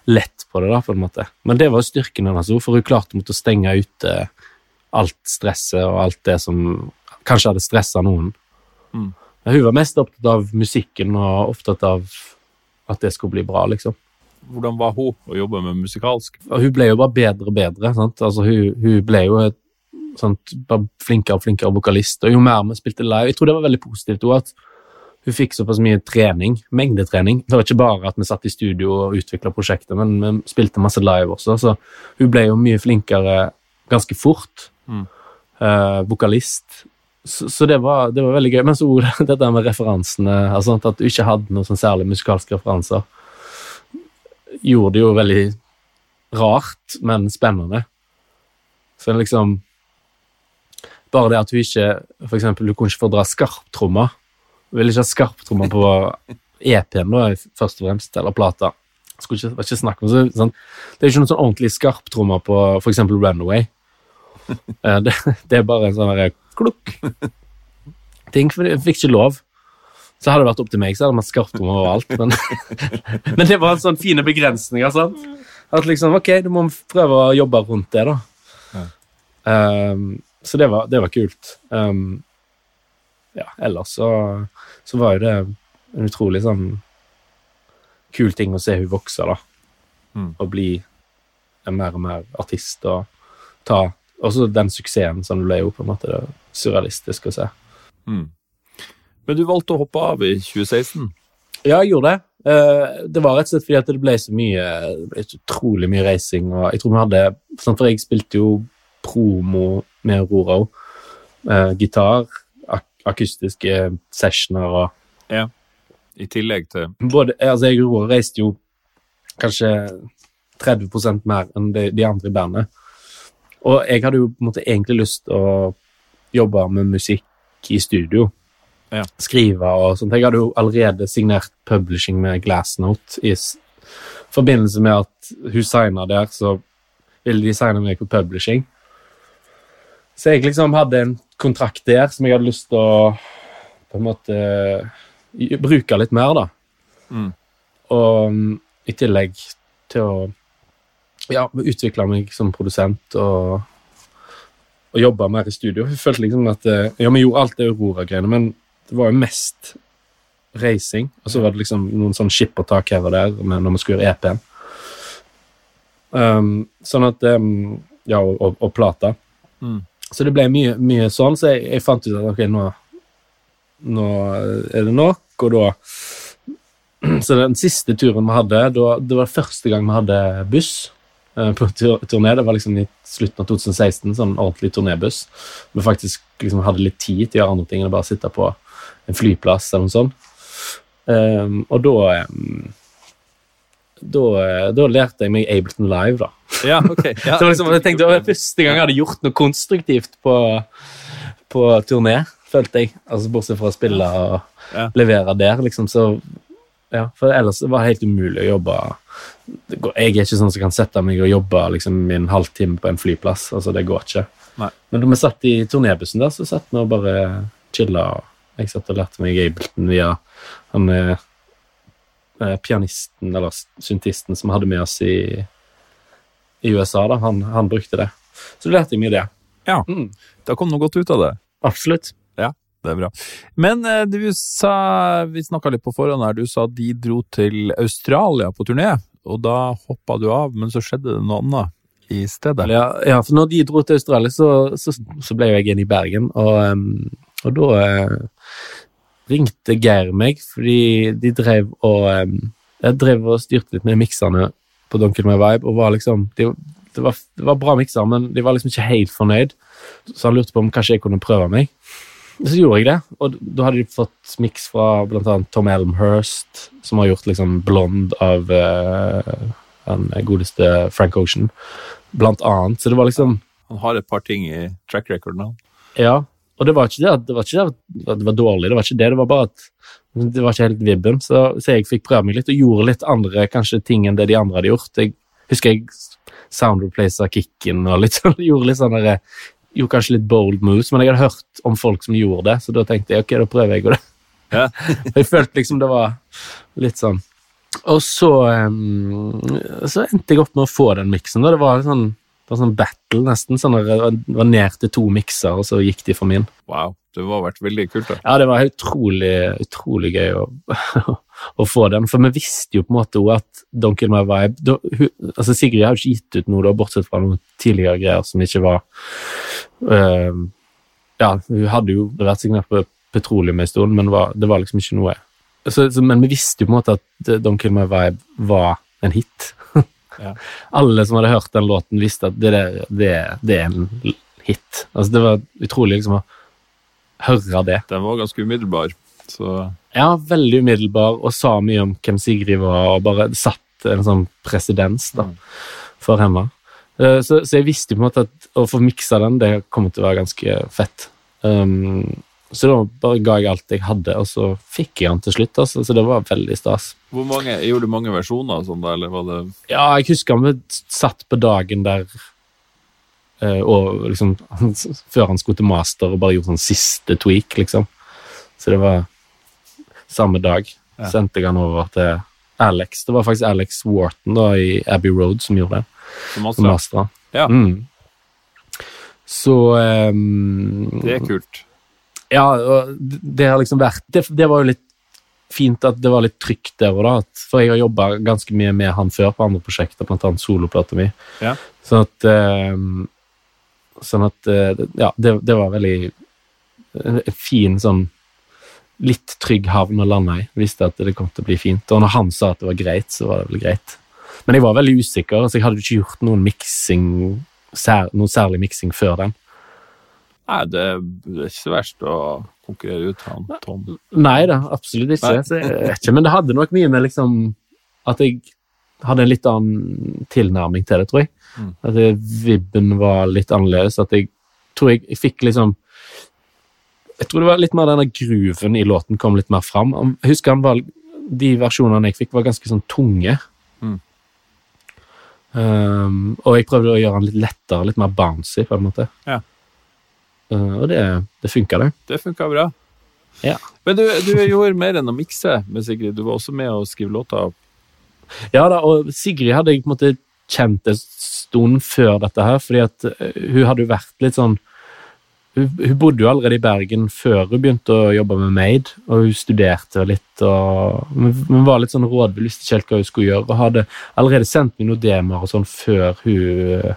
lett på det, da, på en måte. Men det var jo styrken hennes for hun klarte å stenge ute alt stresset og alt det som kanskje hadde stressa noen. Mm. Hun var mest opptatt av musikken og opptatt av at det skulle bli bra, liksom. Hvordan var hun å jobbe med musikalsk? Hun ble jo bare bedre og bedre. Altså, hun, hun ble jo et sant, flinkere og flinkere vokalist. Og jo mer vi spilte live Jeg tror det var veldig positivt også, at hun fikk såpass mye trening, mengdetrening. Det var ikke bare at vi satt i studio og utvikla prosjektet, men vi spilte masse live også, så hun ble jo mye flinkere ganske fort. Mm. Eh, vokalist. Så, så det, var, det var veldig gøy. Men så dette med referansene, altså at du ikke hadde noen sånn særlig musikalske referanser, gjorde det jo veldig rart, men spennende. Så det er liksom Bare det at hun ikke For eksempel, du kunne ikke få dra skarptrommer. Hun ville ikke ha skarptrommer på EP-en, først og fremst, eller plata. Skulle ikke, ikke snakke om så, sånn. Det er ikke noen sånn ordentlig skarptrommer på for eksempel Runaway. Eh, det, det er bare en sånn derre klukk. Ting, fikk ikke lov. Så hadde det vært opp til meg, så hadde man om overalt. Men, men det var en sånn fine begrensninger. sant? At liksom, ok, du må prøve å jobbe rundt det, da. Ja. Um, så det var, det var kult. Um, ja, ellers så, så var jo det en utrolig sånn kul ting å se hun vokse, da. Mm. Og bli en mer og mer artist og ta Også den suksessen som hun ble jo, på en måte. Det surrealistisk å se. Mm. Men du valgte å hoppe av i 2016. Ja, jeg gjorde det. Eh, det var rett og slett fordi at det ble så mye Det ble så utrolig mye racing. Og jeg tror vi hadde sånn, For jeg spilte jo promo med Aurora òg. Eh, gitar, ak akustiske sessioner og I tillegg til både, altså Jeg og Aurora reiste jo kanskje 30% mer enn de, de andre i bandet. Og jeg hadde jo på en måte egentlig lyst til å jobbe med musikk i studio. Ja. Skrive og sånt. Jeg hadde jo allerede signert publishing med Glassnote i forbindelse med at hun signa der, så ville de signe meg på publishing. Så jeg liksom hadde en kontrakt der som jeg hadde lyst til å på en måte bruke litt mer, da. Mm. Og mm, i tillegg til å ja, utvikle meg som produsent og, og jobbe mer i studio. Jeg følte liksom at eh, Ja, vi gjorde alt det Aurora-greiene, men det var jo mest racing. Og så var det liksom noen sånn skippertak her og der når vi skulle gjøre EP-en. Um, sånn at um, Ja, og, og, og plata. Mm. Så det ble mye, mye sånn, så jeg, jeg fant ut at ok, nå, nå er det nok, og da Så den siste turen vi hadde, det var første gang vi hadde buss eh, på turné. Det var liksom i slutten av 2016, sånn ordentlig turnébuss. Vi faktisk liksom hadde litt tid til å gjøre andre ting enn å bare sitte på en flyplass eller noe sånt. Um, og da da, da lærte jeg meg Ableton Live, da. Ja, ok. Ja. Liksom, jeg tenkte, det var første gang jeg hadde gjort noe konstruktivt på, på turné, følte jeg. Altså Bortsett fra å spille og Ja. levere der, liksom. Så, ja, for ellers var det helt umulig å jobbe Jeg er ikke sånn som kan sette meg og jobbe liksom, i en halvtime på en flyplass. altså Det går ikke. Nei. Men da vi satt i turnébussen der, så satt vi og bare chilla. Jeg satt og lærte meg Ableton via han eh, eh, pianisten, eller syntisten, som hadde med oss i i USA. da, Han, han brukte det. Så lærte jeg mye det. Ja. Mm, Da kom noe godt ut av det. absolutt. Ja, Det er bra. Men eh, du sa, vi snakka litt på forhånd her, du sa de dro til Australia på turné, og da hoppa du av, men så skjedde det noe annet i stedet. Ja, ja, for når de dro til Australia, så, så, så ble jeg igjen i Bergen, og, um, og da eh, ringte Geir meg, fordi de drev og eh, Jeg drev og styrte litt med mikserne på Donkey My Vibe, og var liksom de, det, var, det var bra mikser, men de var liksom ikke helt fornøyd, så han lurte på om kanskje jeg kunne prøve meg. Så gjorde jeg det, og da hadde de fått miks fra annet Tom Elmhurst, som har gjort liksom Blond av uh, den godeste Frank Ocean, blant annet. Så det var liksom Han har et par ting i track record nå. Ja, og det var ikke det at det var, det at det var dårlig, det var ikke det, det var bare at det var ikke helt vibben. Så, så jeg fikk prøve meg litt, og gjorde litt andre kanskje ting enn det de andre hadde gjort. Jeg husker jeg soundreplacer kicken og litt sånn, gjorde litt sånn derre gjorde kanskje litt bold moves, men jeg hadde hørt om folk som gjorde det, så da tenkte jeg ok, da prøver jeg det. Ja. jeg følte liksom det var litt sånn. Og så, um, så endte jeg opp med å få den miksen. og Det var litt sånn det var sånn battle, nesten. sånn Det var ned til to mikser, og så gikk de for min. Wow, det ha vært veldig kult. da. Ja, det var utrolig, utrolig gøy å, å, få den. For vi visste jo på en måte at Don't Kill My Vibe da, hun, altså Sigrid har jo ikke gitt ut noe, da, bortsett fra noen tidligere greier som ikke var uh, Ja, hun hadde jo vært signert på petroleum en stund, men var, det var liksom ikke noe så, så, Men vi visste jo på en måte at Don't Kill My Vibe var en hit. Ja. Alle som hadde hørt den låten, visste at det, der, det, det er en hit. Altså, det var utrolig liksom å høre det. Den var ganske umiddelbar. Så. Ja, veldig umiddelbar, og sa mye om hvem Sigrid var, og bare satt en sånn presedens da, mm. for henne. Eh, så, så, jeg visste på en måte at å få miksa den, det kommer til å være ganske fett. Um, så da bare ga jeg alt jeg hadde, og så fikk jeg den til slutt. Altså, så det var veldig stas. Hvor mange, Gjorde du mange versjoner sånn da, eller var det Ja, jeg husker vi satt på dagen der uh, og liksom Før han skulle til master og bare gjorde sånn siste tweak, liksom. Så det var samme dag. Ja. Sendte jeg han over til Alex. Det var faktisk Alex Wharton da, i Abbey Road som gjorde det. Som master? Ja. Mm. Så um, Det er kult. Ja, det har liksom vært det, det, var jo litt fint at det var litt trygt der òg, da. For jeg har jobba ganske mye med han før på andre prosjekter, blant annet soloplata mi. Ja. Sånn at Sånn at uh, Ja, det, det, var veldig en fin sånn Litt trygg havn å lande i. Visste at det kom til å bli fint. Og når han sa at det var greit, så var det vel greit. Men jeg var veldig usikker, så jeg hadde ikke gjort noen miksing, sær, noen særlig miksing før den. Nei, det er ikke så verst å konkurrere ut han Tom. Nei da, absolutt ikke. ikke. Men det hadde nok mye med liksom at jeg hadde en litt annen tilnærming til det, tror jeg. Mm. At vibben var litt annerledes. At jeg tror jeg, jeg fikk liksom Jeg tror det var litt mer denne gruven i låten kom litt mer fram. Jeg husker han var, de versjonene jeg fikk, var ganske sånn tunge. Mm. Um, og jeg prøvde å gjøre han litt lettere, litt mer bouncy, på en måte. Ja. Uh, og det, det funka, det. Det funka bra. Ja. Men du, du, gjorde mer enn å mikse med Sigrid. Du var også med å skrive låter? Ja da, og Sigrid hadde jeg på en måte kjent en stund før dette her, fordi at eh, hun hadde jo vært litt sånn hun, hun, bodde jo allerede i Bergen før hun begynte å jobbe med Made, og hun studerte litt og Hun var litt sånn rådvill, visste ikke helt hva hun skulle gjøre, og hadde allerede sendt meg noen demoer og sånn før hun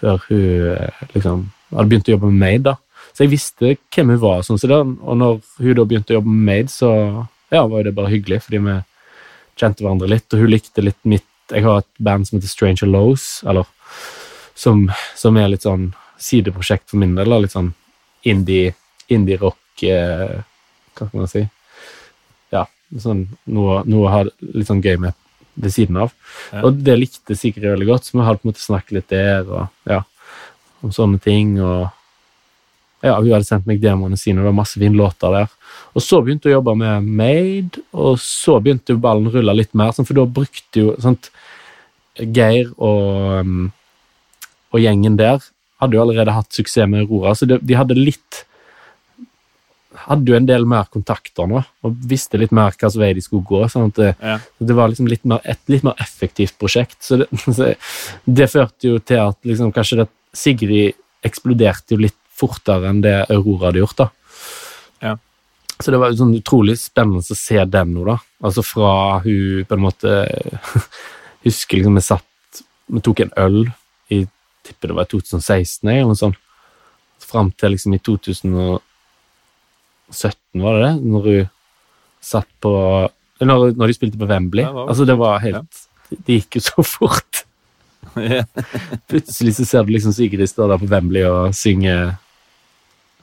Før hun liksom hadde begynt å jobbe med Made, da. Så jeg visste hvem hun var. sånn så da, Og når hun da begynte å jobbe med Made, så ja, var det bare hyggelig, fordi vi kjente hverandre litt, og hun likte litt mitt Jeg har et band som heter Stranger Lows, eller som, som er litt sånn sideprosjekt for min del. Litt sånn indie, indie rock eh, Hva skal man si? Ja, sånn noe, noe å ha litt sånn gøy med ved siden av. Ja. Og det likte Sigrid veldig godt, så vi har på en måte snakket litt der. og ja, om sånne ting. og ja, Hun hadde sendt meg demoene sine, og det var masse fine låter der. Og Så begynte hun å jobbe med Made, og så begynte ballen å rulle litt mer. for da brukte jo sånt, Geir og, um, og, gjengen der hadde jo allerede hatt suksess med Aurora, så de, de hadde litt hadde jo en del mer kontakter nå, og visste litt mer hvilken vei de skulle gå. sånn at det, ja. det var liksom litt mer, et litt mer effektivt prosjekt. Så det, så det førte jo til at liksom, kanskje det Sigrid eksploderte jo litt fortere enn det Aurora hadde gjort. da. Ja. Så det var sånn utrolig spennende å se den nå, da. Altså fra hun på en måte Husker liksom vi satt Vi tok en øl i tipper det var i 2016, jeg, eller noe sånt. Fram til liksom i 2017, var det det? Når hun satt på Når, når de spilte på Wembley. Det var- altså, det var helt Det gikk jo så fort. Plutselig så ser du liksom Sigrid stå der på Wembley og synge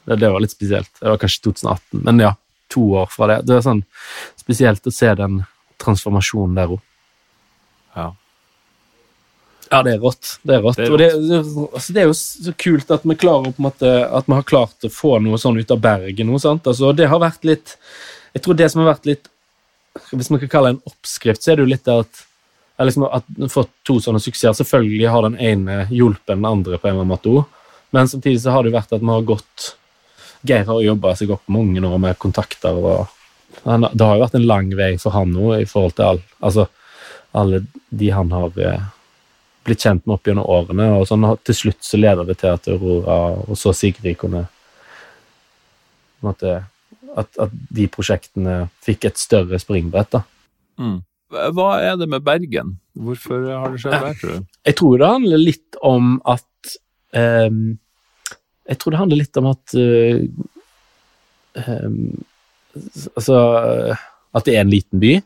det, det var litt spesielt. Det var kanskje 2018, men ja, to år fra det. Det er sånn spesielt å se den transformasjonen der òg. Ja. Ja, det er rått. Det er rått. Det er Og det, altså, det er jo så kult at vi klarer på en måte, at vi har klart å få noe sånn ut av Bergen. Noe, sant? Altså, det har vært litt Jeg tror det som har vært litt Hvis man kan kalle det en oppskrift, så er det jo litt det at liksom at fått to sånne suksesser. Selvfølgelig har den ene hjulpet den andre, på en eller annen måte også. men samtidig så har det jo vært at vi har gått Geir har jobba seg opp mange år med kontakter. og Det har jo vært en lang vei for han nå i forhold til all, altså, alle de han har eh, blitt kjent med opp gjennom årene. og sånn, Til slutt så leder det til at Aurora og så Sigrid kunne måte, at, at de prosjektene fikk et større springbrett. da. Mm. Hva er det med Bergen? Hvorfor har det skjedd der, tror du? Jeg tror det handler litt om at um, Jeg tror det handler litt om at uh, um, Altså At det er en liten by.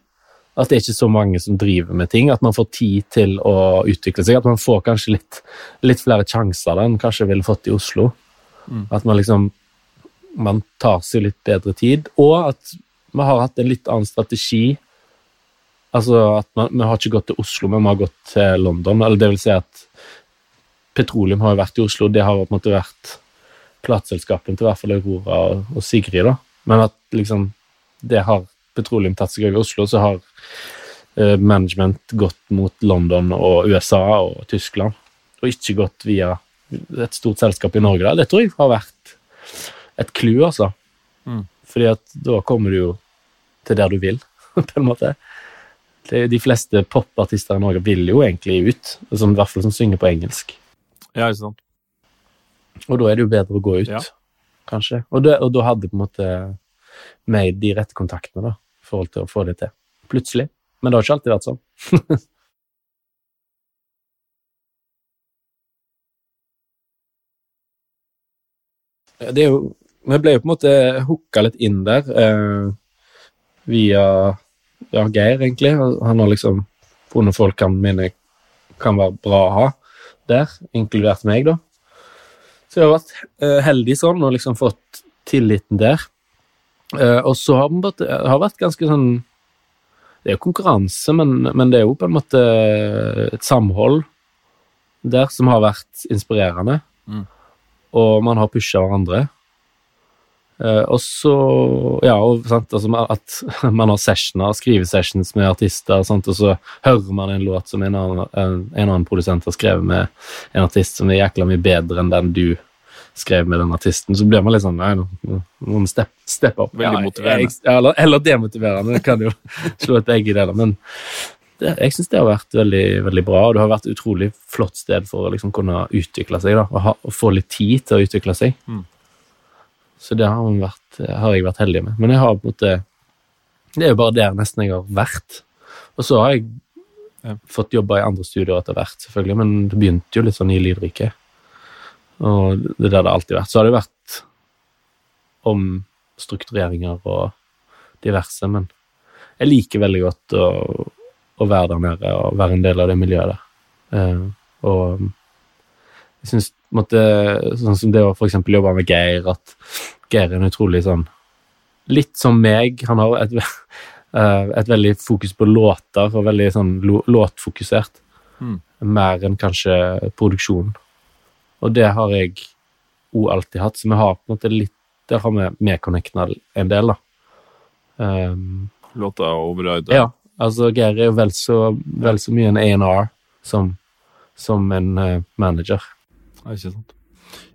At det er ikke så mange som driver med ting. At man får tid til å utvikle seg. At man får kanskje litt, litt flere sjanser da enn kanskje ville fått i Oslo. Mm. At man liksom Man tar seg litt bedre tid. Og at vi har hatt en litt annen strategi. Altså at man, Vi har ikke gått til Oslo, men vi har gått til London. eller det vil si at Petroleum har jo vært i Oslo. Det har på en måte vært plateselskapene til i hvert fall Aurora og, og Sigrid. da. Men at liksom det har Petroleum tatt seg over i Oslo, så har eh, management gått mot London og USA og Tyskland, og ikke gått via et stort selskap i Norge. da. Det tror jeg har vært et clou, altså. Mm. Fordi at da kommer du jo til der du vil, på en måte. Det, de fleste popartister i Norge vil jo egentlig ut, som, i hvert fall som synger på engelsk. Ja, ikke sant? Og da er det jo bedre å gå ut, Ja. kanskje. Og, det, og da hadde på en måte made de rette kontaktene da, i forhold til å få det til. Plutselig. Men det har ikke alltid vært sånn. det er jo Vi ble jo på en måte hooka litt inn der eh, via ja, Geir, egentlig. Han har liksom funnet folk han mener kan være bra å ha der, inkludert meg, da. Så jeg har vært eh, heldig sånn og liksom fått tilliten der. Eh, og så har det vært, har vært ganske sånn Det er jo konkurranse, men, men det er jo på en måte et samhold der som har vært inspirerende. Mm. Og man har pusha hverandre. Eh, og så Ja, og sant, altså, at man har sessioner, skrivesessions med artister, sant, og så hører man en låt som en annen, en, en annen produsent har skrevet med en artist som er jækla mye bedre enn den du skrev med den artisten, så blir man litt sånn Nei, nå må vi steppe opp. Veldig Ja, motiverende. jeg- eller, eller demotiverende. Det kan jo slå et egg i det, da. Men det, jeg syns det har vært veldig, veldig bra, og det har vært et utrolig flott sted for å liksom kunne utvikle seg, da, og, ha, og få litt tid til å utvikle seg. Mm. Så det har, vært, har jeg vært heldig med. Men jeg har på en måte Det er jo bare der nesten jeg har vært. Og så har jeg Ja. fått jobba i andre studier etter hvert, selvfølgelig, men det begynte jo litt sånn i Lydrike. Og det er der det alltid har vært. Så har det vært om struktureringer og diverse, men jeg liker veldig godt å, å være der nede og være en del av det miljøet der. Eh, og jeg syns sånn som det å for eksempel jobbe med Geir, at Geir er en utrolig sånn Litt som meg. Han har et, eh, et veldig fokus på låter, og veldig sånn låtfokusert. Mm. Mer enn kanskje produksjon. Og det har jeg òg alltid hatt, så vi har på en måte litt Der har vi medconnecta en del, da. Um, Låta override. ja, altså Geir er jo vel så, vel så mye en A&R som, som en uh, manager. Ja, ikke sant.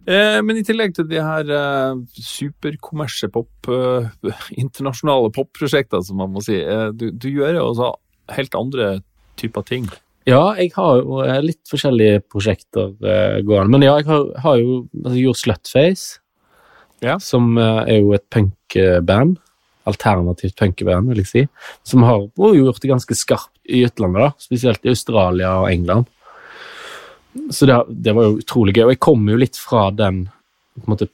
Eh, men i tillegg til de her eh, superkommersielle pop, eh, internasjonale popprosjektene, som man må si, eh, du, du gjør jo også helt andre typer ting. Ja, jeg har jo litt forskjellige prosjekter eh, gående. Men ja, jeg har, har jo altså, gjort Slutface, Ja. som eh, er jo et punkband. Alternativt punkeband, vil jeg si. Som har gjort det ganske skarpt i utlandet, da. Spesielt i Australia og England. Så det, det var jo utrolig gøy. Og jeg kommer jo litt fra den på en måte,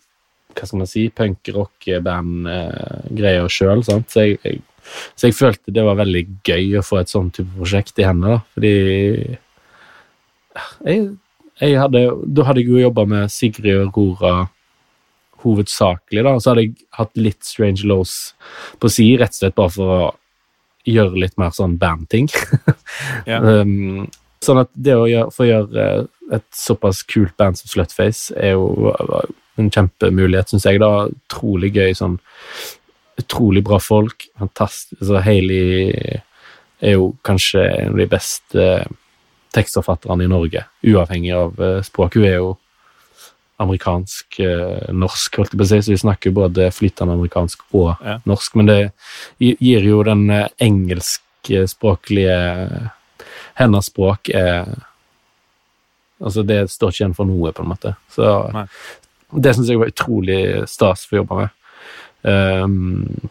hva skal man si, punk-rock-band-greia sjøl. Så, jeg, jeg, så jeg følte det var veldig gøy å få et sånn type prosjekt i hendene. da, Fordi jeg, jeg hadde, Da hadde jeg jo jobba med Sigrid Aurora hovedsakelig, da. Og så hadde jeg hatt litt Strange Lows på si, rett og slett bare for å gjøre litt mer sånn bandting. Ja. um, sånn at det å gjøre, få gjøre eh, et såpass kult band som Slutface er jo var en kjempemulighet, syns jeg. da, Utrolig gøy. sånn Utrolig bra folk. Fantastisk. altså Hayley er jo kanskje en av de beste tekstforfatterne i Norge, uavhengig av eh, språk. Hun er jo amerikansk-norsk, holdt jeg på å si, så vi snakker både flytende amerikansk og Ja. norsk. Men det gir jo den eh, engelskspråklige Hennes språk er Altså, det står ikke igjen for noe, på en måte. Så Nei. det syns jeg var utrolig stas for å jobbe med. Um,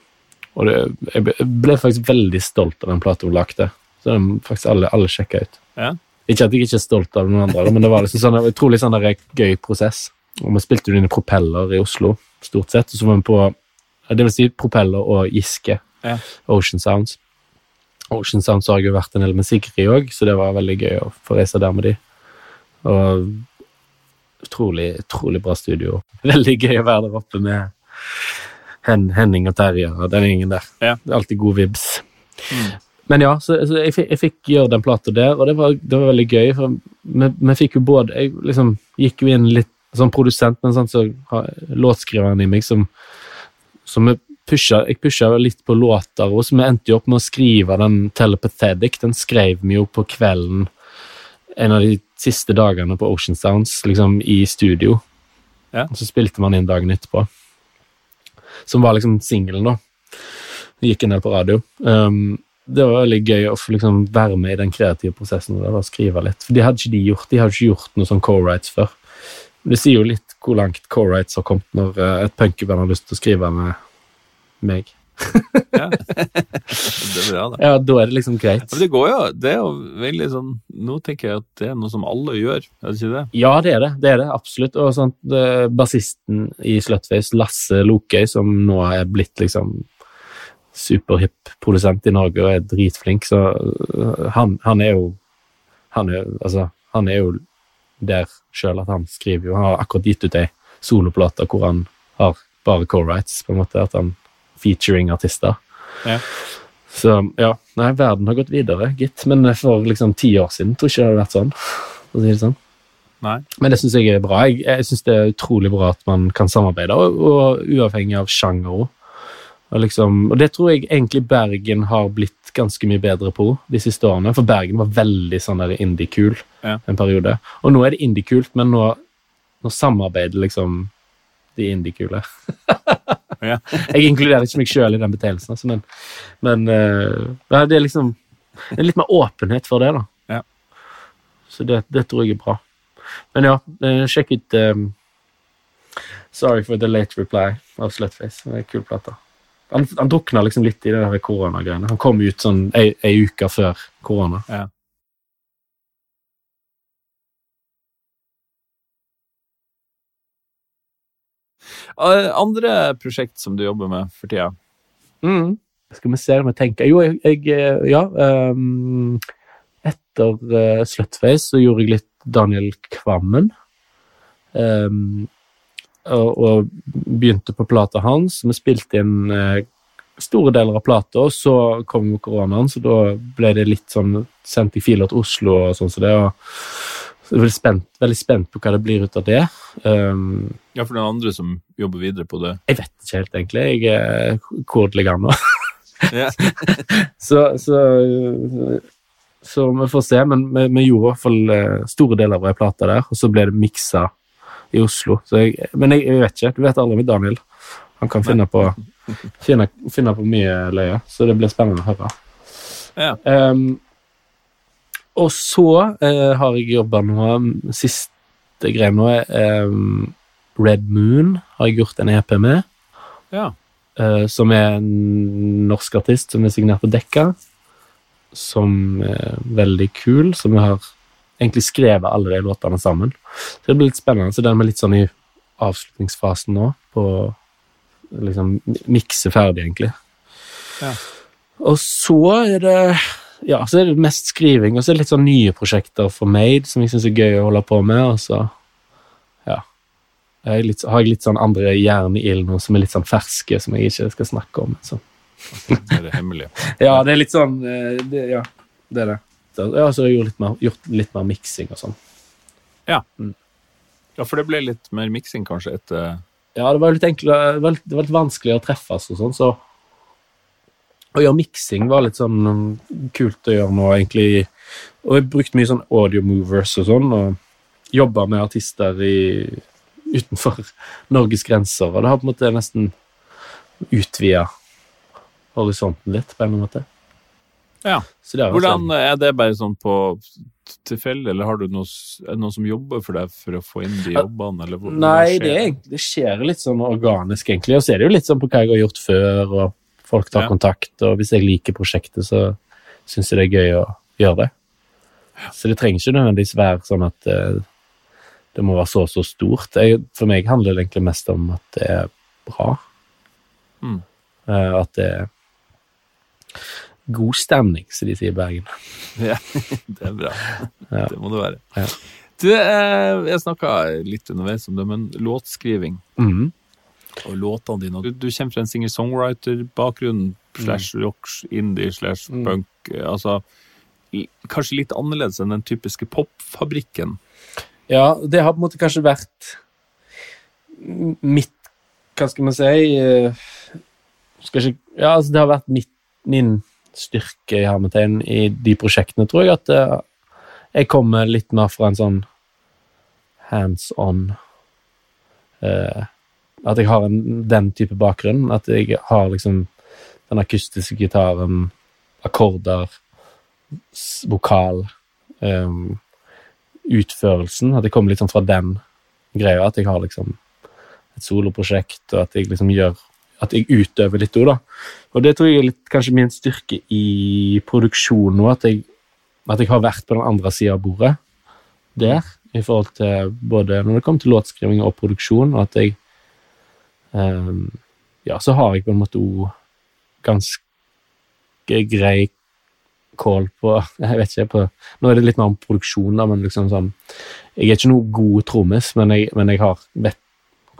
og det, jeg ble- faktisk veldig stolt av den plata hun lagde. Så den faktisk alle, alle sjekka ut. Ja. Ikke at jeg ikke er stolt av noen andre, men det var liksom sånn, en utrolig sånn der gøy prosess. Og vi spilte jo inn i Propeller i Oslo, stort sett. Og så var vi på det vil si Propeller og Giske. Ja. Ocean Sounds. Ocean Sound så har jeg jo vært en del med Sigrid òg, så det var veldig gøy å få reise der med de. Og utrolig, utrolig bra studio. Veldig gøy å være der oppe med Hen Henning og Terje og den gjengen der. Ja. Det er alltid god vibs. Mm. Men ja, så, så jeg, fikk, jeg fikk gjøre den plata der, og det var, det var veldig gøy. For vi, vi fikk jo både Jeg liksom gikk jo inn litt som produsent, men sånn så låtskriveren i meg som, som jeg pusha, jeg pusha litt på låter, òg, så vi endte jo opp med å skrive den Telepathetic. Den skrev vi jo på kvelden en av de siste dagene på Ocean Sounds, liksom i studio. Ja. Og så spilte man inn dagen etterpå. Som var liksom singelen, da. Vi gikk en del på radio. Um, det var veldig gøy å få liksom være med i den kreative prosessen og skrive litt. For de hadde ikke de gjort. De hadde ikke gjort noe sånn co-writes før. Det sier jo litt hvor langt co-writes har kommet når eh, et punkeband har lyst til å skrive med meg. Ja. det er bra, da. Ja, da er det liksom greit. Ja, Men det går jo, det er jo veldig sånn Nå tenker jeg at det er noe som alle gjør, er det ikke det? Ja, det er det. Det er det, absolutt. Og sånn, bassisten i Slutface, Lasse Lokøy, som nå er blitt liksom superhipp produsent i Norge og er dritflink, så øh, han, han er jo han er, altså, han er jo der sjøl at han skriver jo Han har akkurat gitt ut ei soloplate hvor han har bare co-writes, på en måte. At han featuring artister. Ja. Så ja, nei, verden har gått videre, gitt. Men for liksom ti år siden tror jeg ikke det hadde vært sånn. Å si det sånn. Nei. Men det syns jeg er bra. Jeg, jeg syns det er utrolig bra at man kan samarbeide, og, og uavhengig av sjanger òg. Og, liksom, og det tror jeg egentlig Bergen har blitt ganske mye bedre på de siste årene. For Bergen var veldig sånn der indie-kul Ja. en periode. Og nå er det indie-kult, men nå, nå samarbeider liksom de indie-kule. Ja. jeg inkluderer ikke meg sjøl i den betegnelsen, altså, men, men uh, det er liksom det er litt mer åpenhet for det, da. Ja. Så det, det tror jeg er bra. Men ja, eh, sjekk ut um, Sorry for the late reply av Slutface. Det er en kul plate. Han, han drukna liksom litt i det koronagreiene. Han kom ut sånn ei, ei uke før korona. Ja. Andre prosjekt som du jobber med for tida? Mm. Skal vi se om jeg tenker Jo, jeg, jeg eh, Ja. Um, etter uh, Slutface så gjorde jeg litt Daniel Kvammen. Um, og, og begynte på plata hans. Vi spilte inn uh, store deler av plata, og så kom jo koronaen, så da ble det litt sånn sendt i filer til Oslo og sånn så det. Og, så jeg er veldig spent, veldig spent på hva det blir ut av det. Um, Ja, for det er andre som jobber videre på det. jeg vet ikke helt, egentlig. Jeg hvor det ligger an nå. Så, så, så vi får se, men vi, vi gjorde i hvert fall eh, store deler av ei plate der, og så ble det miksa i Oslo. Så jeg, men jeg, jeg vet ikke. Du vet aldri med Daniel. Han kan finne på, finne, finne på mye løye, så det blir spennende å høre. Ja. Ehm, og så eh, har jeg jobba nå Siste greia nå er ehm, Red Moon har jeg gjort en EP med ja. eh, som er en norsk artist som er signert på Dekka. Som er veldig kul, som vi har egentlig skrevet alle de låtene sammen. Så det blir litt spennende. Så den er litt sånn i avslutningsfasen nå, på liksom mikse ferdig, egentlig. Ja. Og så er det ja, så er det mest skriving, og så er det litt sånn nye prosjekter for Made som jeg syns er gøy å holde på med. og så ja, jeg litt, har jeg litt sånn andre jern i ilden som er litt sånn ferske, som jeg ikke skal snakke om. Så. Det er det hemmelige. Ja, det er litt sånn eh, det, Ja, det er det. Så, ja, så har jeg gjort litt mer, gjort litt mer miksing og sånn. Ja, Ja, for det ble litt mer miksing kanskje etter Ja, det var litt enklere, det var litt, det var litt vanskeligere å treffes og sånn, så å gjøre miksing var litt sånn um, kult å gjøre nå, egentlig. Og jeg brukte mye sånn audio movers og sånn, og jobba med artister i, utenfor Norges grenser, og det har på en måte nesten utvida horisonten litt, på en måte. Ja. Så det har Hvordan sånn- Er det bare sånn på tilfeldig, eller har du noe, er det noen som jobber for deg for å få inn de jobbene? Eller hvor- Nei, skjer det, er, det skjer litt sånn organisk, egentlig. Og så er det jo litt sånn på hva jeg har gjort før, og folk tar Ja. kontakt. Og hvis jeg liker prosjektet, så syns jeg det er gøy å gjøre det. Så det trenger ikke nødvendigvis være sånn at uh, det må være så og så stort. Jeg, for meg handler det egentlig mest om at det er bra. Mm. Uh, at det er god stemning, som de sier i Bergen. Ja, det er bra. Ja. Det må det være. Ja. Du, eh, jeg snakka litt underveis om det, men låtskriving Mhm. Og låtene dine Du, du kommer fra en singer-songwriter-bakgrunn slash rock, indie slash Mm. punk. Mm. Altså kanskje litt annerledes enn den typiske popfabrikken. Ja, det har på en måte kanskje vært mitt Hva skal man si eh, skal ikke, Ja, altså det har vært mitt, min styrke i hermetegn i de prosjektene, tror jeg, at eh, jeg kommer litt mer fra en sånn hands on eh, At jeg har en, den type bakgrunn. At jeg har liksom den akustiske gitaren, akkorder, vokal um, utførelsen. At jeg kommer litt sånn fra den greia. At jeg har liksom et soloprosjekt, og at jeg liksom gjør At jeg utøver litt òg, da. Og det tror jeg er litt kanskje min styrke i produksjon nå. At jeg, at jeg har vært på den andre sida av bordet der. I forhold til både når det kommer til låtskriving og produksjon. Og at jeg ehm, Ja, så har jeg på en måte òg ganske grei kål på Jeg vet ikke, på Nå er det litt mer om produksjon, da, men liksom sånn Jeg er ikke noe god trommis, men men jeg har vet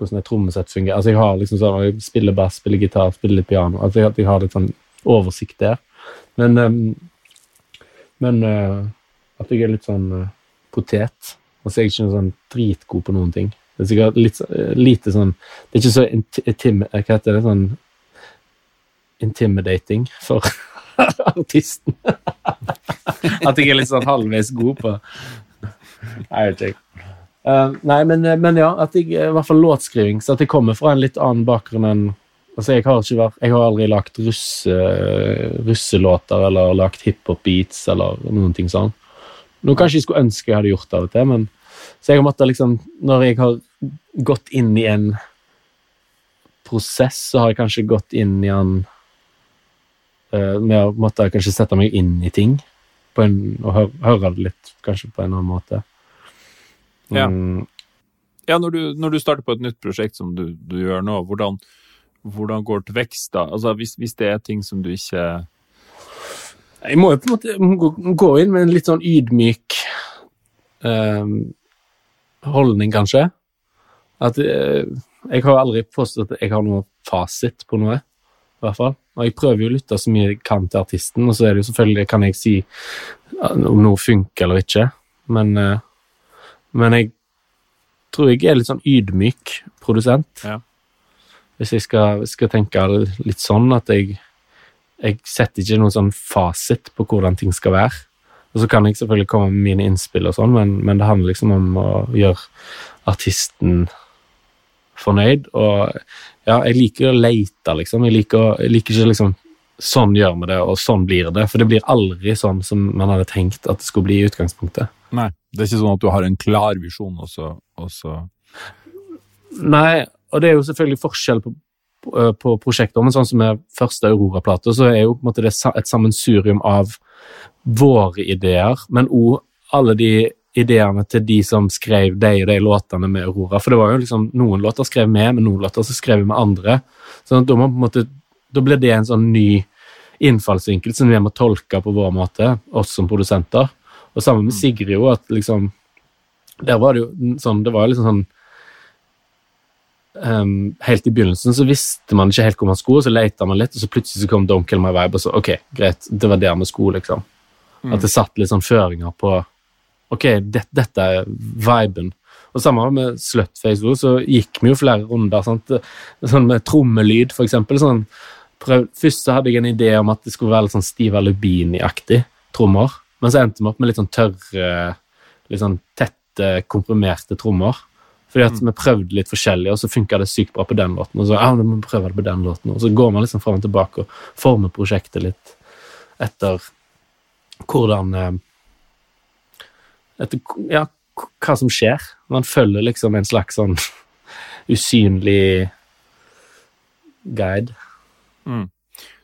hvordan et trommesett fungerer. Altså, jeg har liksom sånn Jeg spiller bass, spiller gitar, spiller piano. Altså, jeg, jeg har litt sånn oversikt der. Men um, Men uh, at jeg er litt sånn uh, potet. Altså, jeg er ikke sånn dritgod på noen ting. Det er sikkert litt eh, lite sånn Det er ikke så intim... Hva heter det? Sånn intimidating for artisten. At jeg er litt sånn halvveis god på Nei, Jeg vet ikke. Uh, nei, men, men ja, at jeg, i hvert fall låtskriving, så at jeg kommer fra en litt annen bakgrunn enn Altså, jeg har, ikke vært, jeg har aldri lagt russe, russelåter eller lagt hiphop-beats eller noen ting sånn. Noe kanskje jeg skulle ønske jeg hadde gjort av og til, men så jeg har måttet liksom Når jeg har gått inn i en prosess, så har jeg kanskje gått inn i en uh, med å måtte kanskje sette meg inn i ting på en, og høre, høre det litt, kanskje på en annen måte. Ja. Mm, Ja, når du, når du starter på et nytt prosjekt som du, du gjør nå, hvordan, hvordan går det til vekst da? Altså, hvis, hvis det er ting som du ikke Jeg må jo på en måte gå, gå inn med en litt sånn ydmyk eh, holdning, kanskje. At eh, jeg har aldri påstått at jeg har noe fasit på noe, i hvert fall. Og jeg prøver jo å lytte så mye jeg kan til artisten, og så er det jo selvfølgelig kan jeg si eh, om noe funker eller ikke, men, eh, men jeg tror jeg er litt sånn ydmyk produsent. Ja. Hvis jeg skal, skal tenke litt sånn at jeg jeg setter ikke noen sånn fasit på hvordan ting skal være. Og så kan jeg selvfølgelig komme med mine innspill, og sånn, men, men det handler liksom om å gjøre artisten fornøyd. Og ja, jeg liker å leite, liksom. Jeg liker, jeg liker ikke liksom Sånn gjør vi det, og sånn blir det. For det blir aldri sånn som man hadde tenkt at det skulle bli i utgangspunktet. Nei, det er ikke sånn at du har en klar visjon, og så, og så Nei, og det er jo selvfølgelig forskjell på, på, eh, på prosjekter, men sånn som med første Aurora-plate, så er jo på en måte det et sammensurium av våre ideer, men òg alle de ideene til de som skrev de og de låtene med Aurora. For det var jo liksom noen låter skrev vi, men noen låter så skrev vi med andre. Så da, må, på en måte, da ble det en sånn ny innfallsvinkel som vi må tolke på vår måte, oss som produsenter. Og sammen med Sigrid jo, at liksom Der var det jo sånn Det var liksom sånn um, Helt i begynnelsen så visste man ikke helt hvor man skulle, så leita man litt, og så plutselig så kom Don't Kill My Vibe, og så ok, greit, det var der vi skulle, liksom. At det satt litt sånn føringer på Ok, det, dette er viben. Og samme med Slutface også, så gikk vi jo flere runder. Sant? Sånn med trommelyd, for eksempel. Sånn, prøv, først så hadde jeg en idé om at det skulle være litt sånn Stiva Lubini-aktig trommer. Men så endte vi opp med litt sånn tørre, litt sånn tette, komprimerte trommer. Fordi at vi prøvde litt forskjellig, og så funka det sykt bra på den låten. Og så ja, vi prøve det på den låten, og så går man liksom fram og tilbake og former prosjektet litt etter hvordan Etter ja, hva som skjer. Man følger liksom en slags sånn usynlig guide.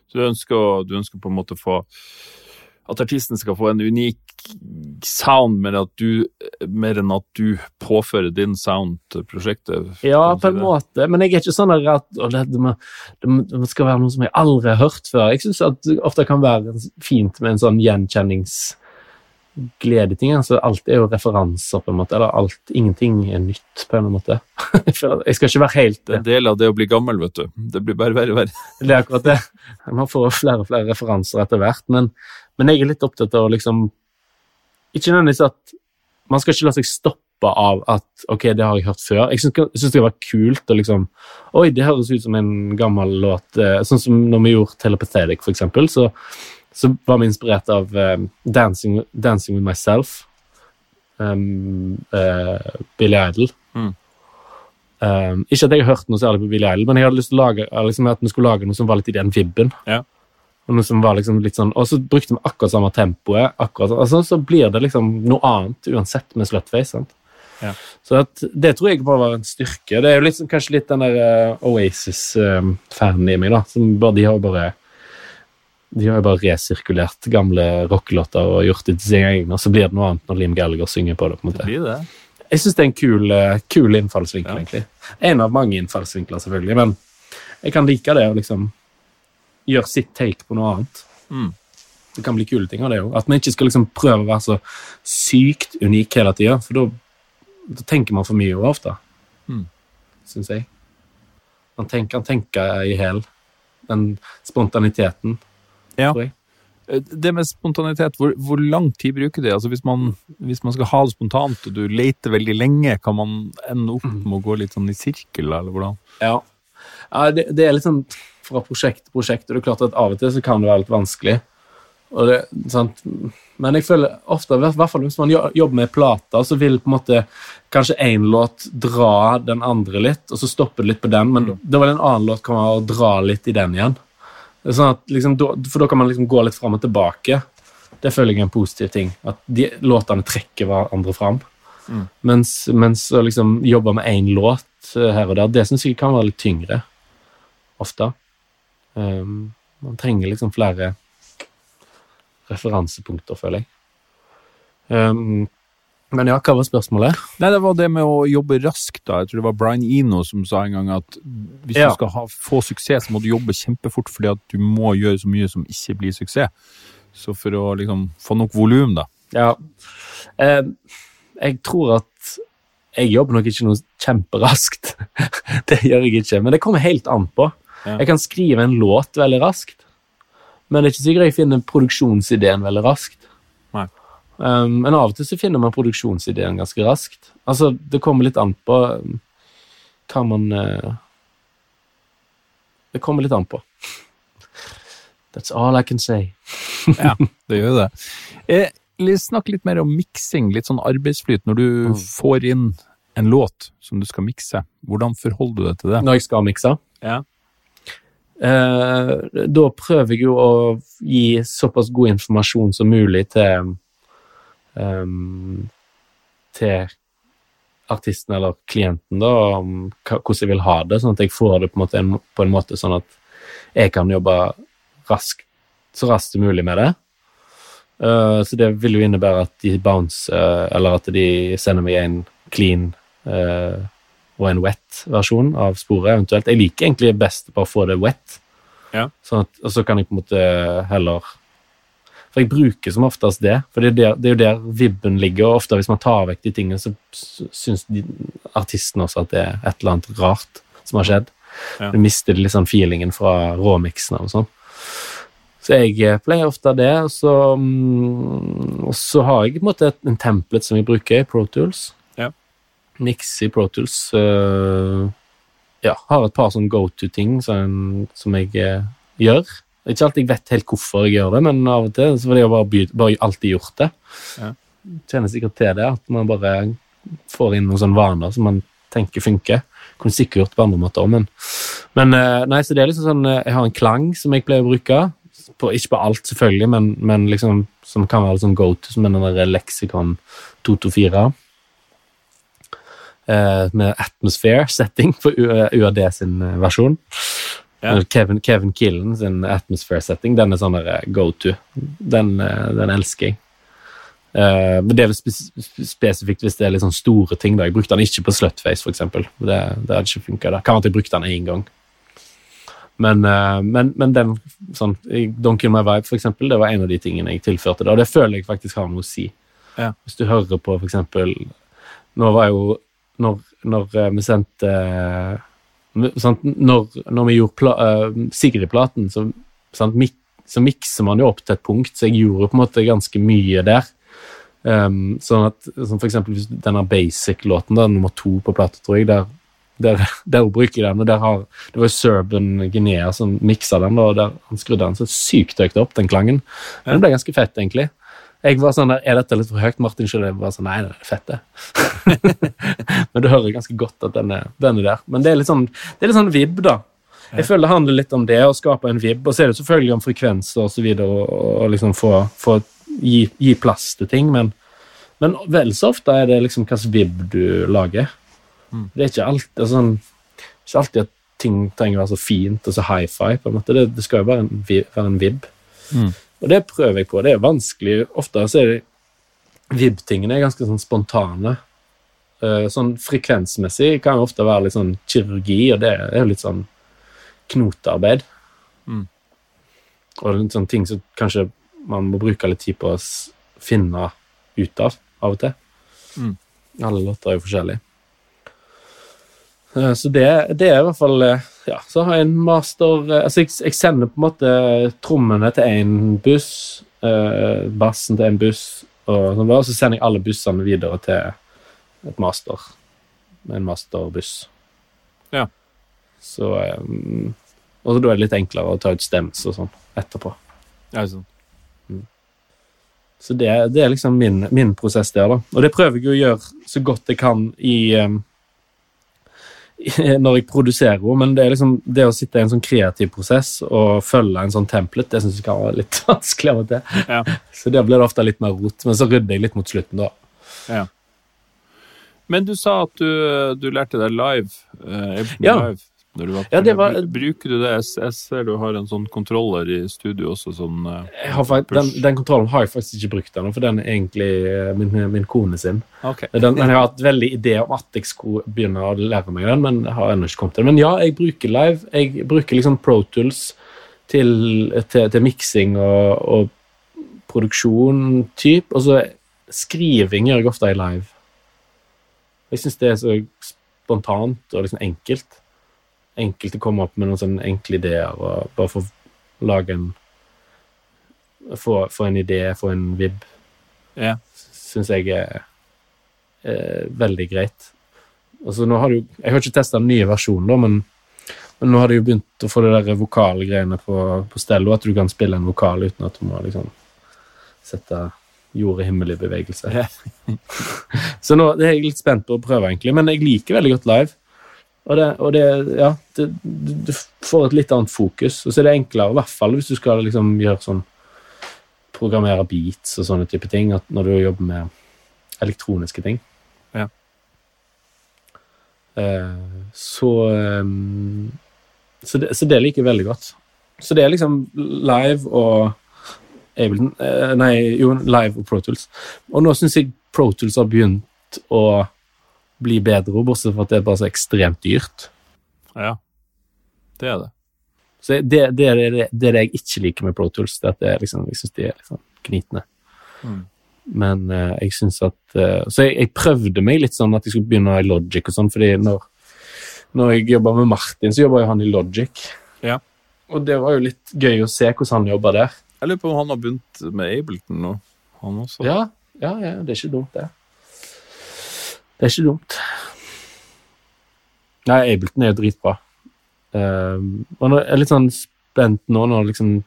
Så du ønsker, du ønsker på en måte å få at artisten skal få en unik sound, mer, at du, mer enn at du påfører din sound til prosjektet. Ja, på en måte, men jeg er ikke sånn at det, det, må, det, skal være noe som jeg aldri har hørt før. Jeg syns det ofte kan være fint med en sånn gjenkjenningsgledeting. Altså, alt er jo referanser, på en måte. Eller alt, ingenting er nytt, på en måte. Jeg skal ikke være helt En del av det å bli gammel, vet du. Det blir bare verre og verre. Det er akkurat det. Man får flere og flere referanser etter hvert, men, men jeg er litt opptatt av å liksom Ikke nødvendigvis at Man skal ikke la seg stoppe av at ok, det har jeg hørt før. Jeg syns jeg syns det var kult å liksom Oi, det høres ut som en gammel låt. eh, Sånn som når vi gjorde Telepathetic, for eksempel, så, så var vi inspirert av um, Dancing, Dancing With Myself. Um, uh, Billy Idol. Mm. Um, ikke at jeg har hørt noe særlig på Billy Idol, men jeg hadde lyst til å lage, liksom, at vi skulle lage noe som var litt i den vibben. Ja. Og noe som var liksom sånn, og så brukte vi akkurat samme tempoet, akkurat, altså, så blir det liksom noe annet uansett med Slutface. sant? Ja. Så at, det tror jeg bare var en styrke. Det er jo litt, sånn- kanskje litt den der uh, Oasis-fanen i meg, da. som bare, De har bare de har jo bare resirkulert gamle rockelåter og gjort det til sine egne, og så blir det noe annet når Liam Gallagher synger på det. på en måte. Blir det? Jeg syns det er en kul, eh, kul innfallsvinkel, Ja. egentlig. En av mange innfallsvinkler, selvfølgelig, men jeg kan like det å liksom gjøre sitt take på noe annet. Mm. Det kan bli kule ting av det òg. At man ikke skal liksom prøve å være så sykt unik hele tida, for da, da tenker man for mye over ofte. Mm. Syns jeg. Man tenker, kan tenke i hæl. Den spontaniteten, Ja. Eh, Det med spontanitet, hvor, hvor lang tid bruker det? Altså hvis man, hvis man skal ha det spontant, og du leter veldig lenge, kan man ende opp med å gå litt sånn i sirkel, eller hvordan? Ja, ja det, det er litt sånn fra prosjekt til prosjekt, og det er klart at av og til så kan det være litt vanskelig. Det, sant? Men jeg føler ofte, i hvert fall hvis man jobber med plater, så vil på en måte kanskje én låt dra den andre litt, og så stopper det litt på den, men Mm. da vil en annen låt komme og dra litt i den igjen. Sånn at, liksom, for da kan man liksom gå litt fram og tilbake. Det føler jeg er en positiv ting. At de låtene trekker hverandre fram. Mm. Mens, mens å liksom jobbe med én låt eh, her og der, det syns jeg kan være litt tyngre. Ofte. Um, man trenger liksom flere referansepunkter, føler jeg. Um, men ja, hva var spørsmålet? Nei, det var det med å jobbe raskt, da. Jeg tror det var Brian Eno som sa en gang at hvis Ja. du skal ha, få suksess, så må du jobbe kjempefort, fordi at du må gjøre så mye som ikke blir suksess. Så for å liksom få nok volum, da. Ja. Eh, jeg tror at jeg jobber nok ikke noe kjemperaskt. det gjør jeg ikke, men det kommer helt an på. Ja. Jeg kan skrive en låt veldig raskt, men det er ikke sikkert jeg finner produksjonsideen veldig raskt. Nei. Um, men av og til så finner man produksjonsideen ganske raskt. Altså, det kommer litt an på um, hva man uh, Det kommer litt an på. That's all I can say. Ja, det gjør det. Eh, snakk litt mer om miksing, litt sånn arbeidsflyt. Når du Mm. får inn en låt som du skal mikse, hvordan forholder du deg til det? Når jeg skal mikse. Ja. Eh, da prøver jeg jo å gi såpass god informasjon som mulig til ehm, til artisten eller klienten da, om hvordan jeg vil ha det, sånn at jeg får det på en måte, på en måte sånn at jeg kan jobbe raskt, så raskt som mulig med det. Uh, så det vil jo innebære at de bounce, uh, eller at de sender meg en clean uh, og en wet versjon av sporet, eventuelt. Jeg liker egentlig best bare å få det wet, Ja. sånn at, og så kan jeg på en måte heller For jeg bruker som oftest det, for det er, der, det er jo der vibben ligger, og ofte hvis man tar vekk de tingene, så syns artistene artisten også at det er et eller annet rart som har skjedd. Ja. Du mister litt sånn feelingen fra råmiksene og sånn. Så jeg eh, pleier ofte det, og så, mm, og så har jeg på en måte en template som jeg bruker i Pro Tools. Ja. Mix i Pro Tools. eh, ja, har et par sånn go to-ting som, som jeg eh, gjør. Ikke alltid jeg vet helt hvorfor jeg gjør det, men av og til så har jeg bare, by- bare alltid gjort det. Ja. Kjenner sikkert til det, at man bare får inn noen sånne vaner som man tenker funker. Kunne sikkert gjort på andre måter òg, men, men eh, Nei, så det er liksom sånn eh, Jeg har en klang som jeg pleier å bruke. På, ikke på alt, selvfølgelig, men, men liksom som kan være sånn go to, som den der Lexicon 224. Eh, med Atmosphere setting på UAD sin eh, versjon. Ja. Kevin, Kevin Killen sin Atmosphere setting, den er sånn eh, go to. Den, eh, den elsker jeg. Uh, men det er spes spesifikt hvis det er litt sånn store ting. da. Jeg brukte den ikke på Slutface, eksempel. Det, det hadde ikke funka. Kan at jeg brukte den én gang. Men, uh, men, men den sånn, Don't Kill My Vibe, for eksempel, det var en av de tingene jeg tilførte. da, og Det føler jeg faktisk har noe å si. Ja. Hvis du hører på, eksempel Nå var jo Når, når vi sendte eh, sant, når, når vi gjorde pla, eh, Sigrid-platen, så, mik, så mikser man jo opp til et punkt, så jeg gjorde på en måte ganske mye der. Um, sånn at, sånn for eksempel denne Basic-låten, nummer to på plata, tror jeg, der, der, der bruker jeg den, og der har, det var jo Serban Guinea som miksa den, og der han skrudde den så sykt høyt opp, den klangen. Men det ble ganske fett, egentlig. Jeg var sånn der, Er dette litt for høyt? Martin jeg var sånn, nei, det er fett, det. Men du hører ganske godt at den er, den er der. Men det er litt sånn, det er litt sånn vibb, da. Jeg føler det handler litt om det, å skape en vibb. Og så er det selvfølgelig om frekvenser og så videre, og, og liksom få, få gi, gi plass til ting, men, men vel så ofte er det liksom hvilken vibb du lager. Det er ikke alltid sånn Ikke alltid at ting trenger å være så fint og så high five. på en måte. Det, det skal jo være en, være en vibb. Og det prøver jeg på. Det er vanskelig. Ofte så er Vib-tingene ganske sånn spontane. Eh, sånn frekvensmessig kan ofte være litt sånn kirurgi, og det er jo litt sånn knotearbeid. Mm. Og litt sånne ting som kanskje man må bruke litt tid på å finne ut av, av og til. Mm. Alle låter er jo forskjellige. Eh, Så det, det er i hvert fall eh, Ja, så har jeg en master eh, Altså, jeg, jeg sender på en måte trommene til én buss, eh, bassen til en buss, og, sånn, og så sender jeg alle bussene videre til et master. En masterbuss. Ja. Så eh, Og så da er det litt enklere å ta ut stems og sånn etterpå. Ja, sånn. Så det, det er liksom min, min prosess der, da. Og det prøver jeg å gjøre så godt jeg kan i i- når jeg produserer henne, men det er liksom det å sitte i en sånn kreativ prosess og følge en sånn template, det syns jeg kan være litt vanskelig av og til. Ja. Så der blir det ofte litt mer rot, men så rydder jeg litt mot slutten, da. Ja. Men du sa at du, du lærte deg live. eh, Ja. live når du var Ja, var- Bruker du det? Jeg, ser du har en sånn kontroller i studio også, sånn eh, Jeg har, fakt- den, den kontrollen har jeg faktisk ikke brukt ennå, for den er egentlig eh, min, min kone sin. Okay. Den, men jeg har hatt veldig idé om at jeg skulle begynne å lære meg den, men jeg har ennå ikke kommet til det. Men ja, jeg bruker live. Jeg bruker liksom Pro Tools til, til, til miksing og, og produksjon, type, Og så skriving gjør jeg ofte i live. Jeg syns det er så spontant og liksom enkelt. Enkelt å komme opp med noen sånne enkle ideer og bare få lage en Få, få en idé, få en vib, Ja. syns jeg er, er veldig greit. Altså, nå har du, jeg har ikke testa den nye versjonen, da, men, men nå har de jo begynt å få det der vokale greiene på, stell, og at du kan spille en vokal uten at du må liksom sette jord og himmel i bevegelse. Ja. Så nå det er jeg litt spent på å prøve, egentlig. Men jeg liker veldig godt live. Og det, og det ja, det, du, får et litt annet fokus. Og så er det enklere, i hvert fall hvis du skal liksom gjøre sånn Programmere beats og sånne type ting, at når du jobber med elektroniske ting. Ja. Eh, så ehm, så det, så det liker jeg veldig godt. Så det er liksom live og Ableton eh, Nei, jo, Live og Pro Tools. Og nå syns jeg Pro Tools har begynt å bli bedre, bortsett fra at det er bare så ekstremt dyrt. Ja, det er det. Så det, det, er det, det det jeg ikke liker med Pro Tools. Det at det er liksom, jeg syns de er liksom knitne. Mm. Men uh, jeg syns at uh, Så jeg, jeg prøvde meg litt sånn at jeg skulle begynne i Logic og sånn, fordi når, når jeg jobba med Martin, så jobba jo han i Logic. Ja. Og det var jo litt gøy å se hvordan han jobba der. Jeg lurer på om han har begynt med Ableton nå, han også. Ja, ja, ja, det er ikke dumt, det. Det er ikke dumt. Nei, Ableton er jo dritbra. Uh, og nå er jeg litt sånn spent nå når liksom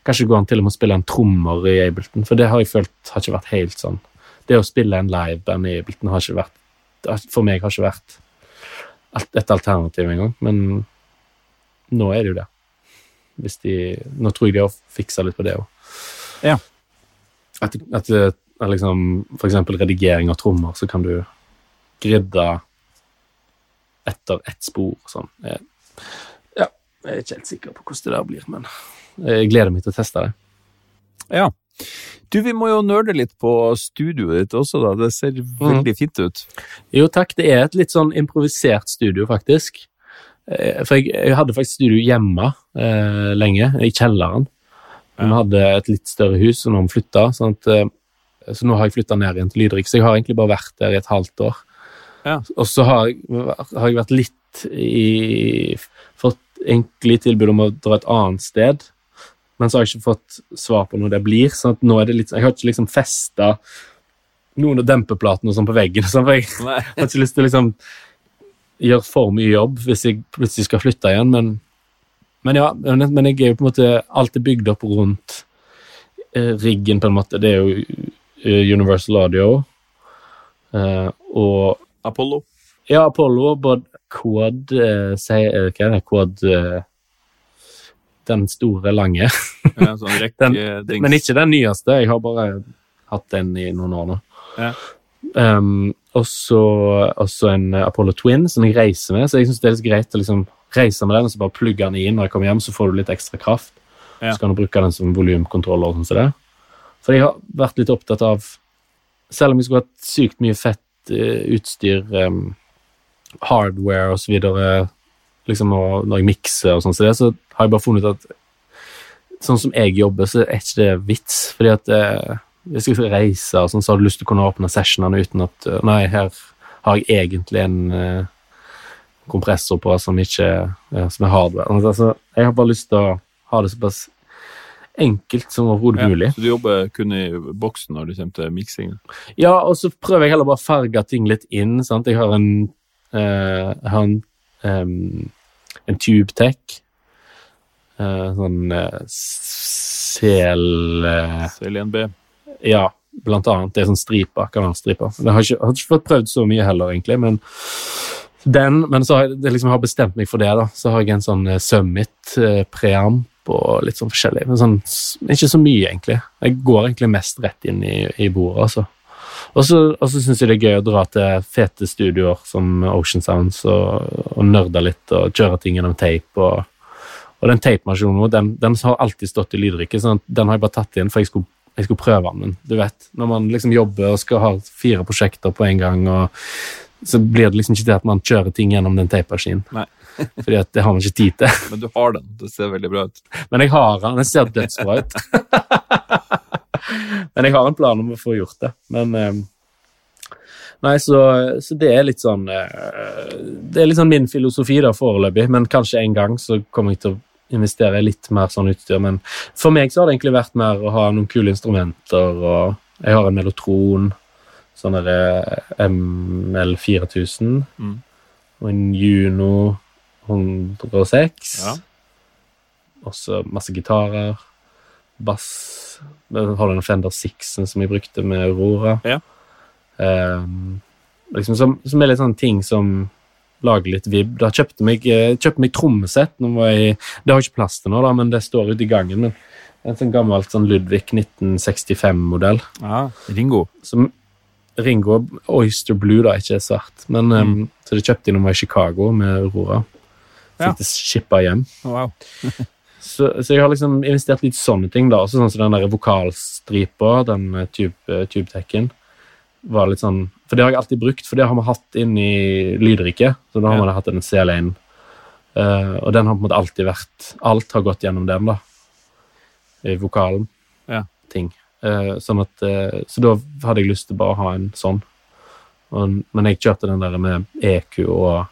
Kanskje går an til og med å spille en trommer i Ableton, for det har jeg følt har ikke vært helt sånn. Det å spille en liveband i Ableton har ikke vært For meg har ikke vært et alternativ engang, men nå er det jo det. De, nå tror jeg de har fiksa litt på det òg. Ja. At, at, at liksom, for eksempel redigering av trommer, så kan du gridde etter ett spor sånn. Jeg, ja, jeg er ikke helt sikker på hvordan det der blir, men jeg gleder meg til å teste det. Ja. Du, vi må jo nerde litt på studioet ditt også, da. Det ser veldig fint ut. Jo, takk. Det er et litt sånn improvisert studio, faktisk. Eh, For jeg, jeg hadde faktisk studio hjemme eh, lenge, i kjelleren. Vi hadde et litt større hus, og nå har vi flytta. Sånn at, eh, så nå har jeg flytta ned igjen til Lydrik, så jeg har egentlig bare vært der i et halvt år. Ja. Og så har har jeg vært litt i Fått egentlig tilbud om å dra et annet sted, men så har jeg ikke fått svar på når det blir. sånn at nå er det litt, Jeg har ikke liksom festa noen av dempeplatene sånn på veggen. Sånn, for jeg Nei. har ikke lyst til å liksom gjøre for mye jobb hvis jeg plutselig skal flytte igjen, men, men ja, men men jeg er jo på en måte Alt er bygd opp rundt eh, riggen, på en måte. Det er jo eh, Universal Audio. eh, og Apollo. ja, Apollo, både Quad eh, sier- eh, Hva er det? Quad eh, Den store, lange. Ja, sånn Den, rekke-dings. men ikke den nyeste. Jeg har bare hatt den i noen år nå. Ja. Um, og så en Apollo Twin som jeg reiser med, så jeg syns det er litt greit å liksom reise med den og så bare plugge den inn når jeg kommer hjem, så får du litt ekstra kraft. Ja. Så kan du bruke den som volumkontroller. sånn så. For jeg har vært litt opptatt av Selv om jeg skulle hatt sykt mye fett utstyr, um, hardware videre, liksom når jeg mikser og sånn så, så har jeg bare funnet ut at sånn som jeg jobber, så er ikke det vits. Fordi at eh, hvis jeg skal reise, og sånn, så har du lyst til å kunne åpne sessionene uten at eh, Nei, her har jeg egentlig en eh, kompressor på som ikke ja, som er hardware. Altså, jeg har bare lyst til å ha det såpass enkelt som overhodet Ja, mulig. så du jobber kun i boksen når du kommer til miksing? Ja, og så prøver jeg heller bare å farge ting litt inn. Sant? Jeg har en, uh, har en, um, en TubeTech. Uh, sånn uh, sel... eh, CL1B? ja, blant annet. Det er sånn striper, kanalstriper. Jeg har ikke, har ikke fått prøvd så mye heller, egentlig, men den, men så har jeg, liksom, har bestemt meg for det, da. Så har jeg en sånn eh, Summit eh, preamp og litt sånn forskjellig. Men sånn, ikke så mye, egentlig. Jeg går egentlig mest rett inn i, i bordet, altså. Og så, syns jeg det er gøy å dra til fete studioer som Ocean Sounds og, og nerde litt og kjøre ting gjennom tape. Og, og den tapemasjonen den, den har alltid stått i lydrykket, sånn den har jeg bare tatt inn for jeg skulle, jeg skulle prøve den. Men du vet, når man liksom jobber og skal ha fire prosjekter på en gang, og så blir det liksom ikke til at man kjører ting gjennom den tapemaskinen. Fordi at det har man ikke tid til. Men du har den. Det ser veldig bra ut. Men jeg har den. Den ser dødsbra ut. Men jeg har en plan om å få gjort det. Men eh, Nei, så, så det er litt sånn eh, Det er litt sånn min filosofi da foreløpig, men kanskje en gang så kommer jeg til å investere i litt mer sånn utstyr. Men for meg så har det egentlig vært mer å ha noen kule instrumenter, og jeg har en Melotron, sånn derre ML 4000, Mm. og en Juno 106. Ja. Også masse gitarer, bass Jeg har en Fender Sixen som jeg brukte med Aurora. Ja. Um, liksom som, som er litt sånne ting som lager litt vibb. Da kjøpte meg, kjøpte meg trommesett. Nå var jeg, det har jeg ikke plass til nå, da, men det står ute i gangen. Men en sånn gammelt sånn Ludvig 1965-modell. Ja, Ringo. Som Ringo Oyster Blue, da, ikke svart. Men, ehm, Så det kjøpte jeg da jeg var i Chicago med Aurora. Fikk det shippa hjem. Wow. Så, så jeg har liksom investert litt sånne ting. da, også Sånn som den der vokalstripa, den eh, tube, eh, tubetekken. var litt sånn, For det har jeg alltid brukt, for det har vi hatt inn i lydriket. Så da har man hatt en CL1. Uh, og den har på en måte alltid vært Alt har gått gjennom den, da. I vokalen. Ja. Ting. Uh, sånn at, uh, så da hadde jeg lyst til bare å ha en sånn. Og, men jeg kjørte den der med EQ og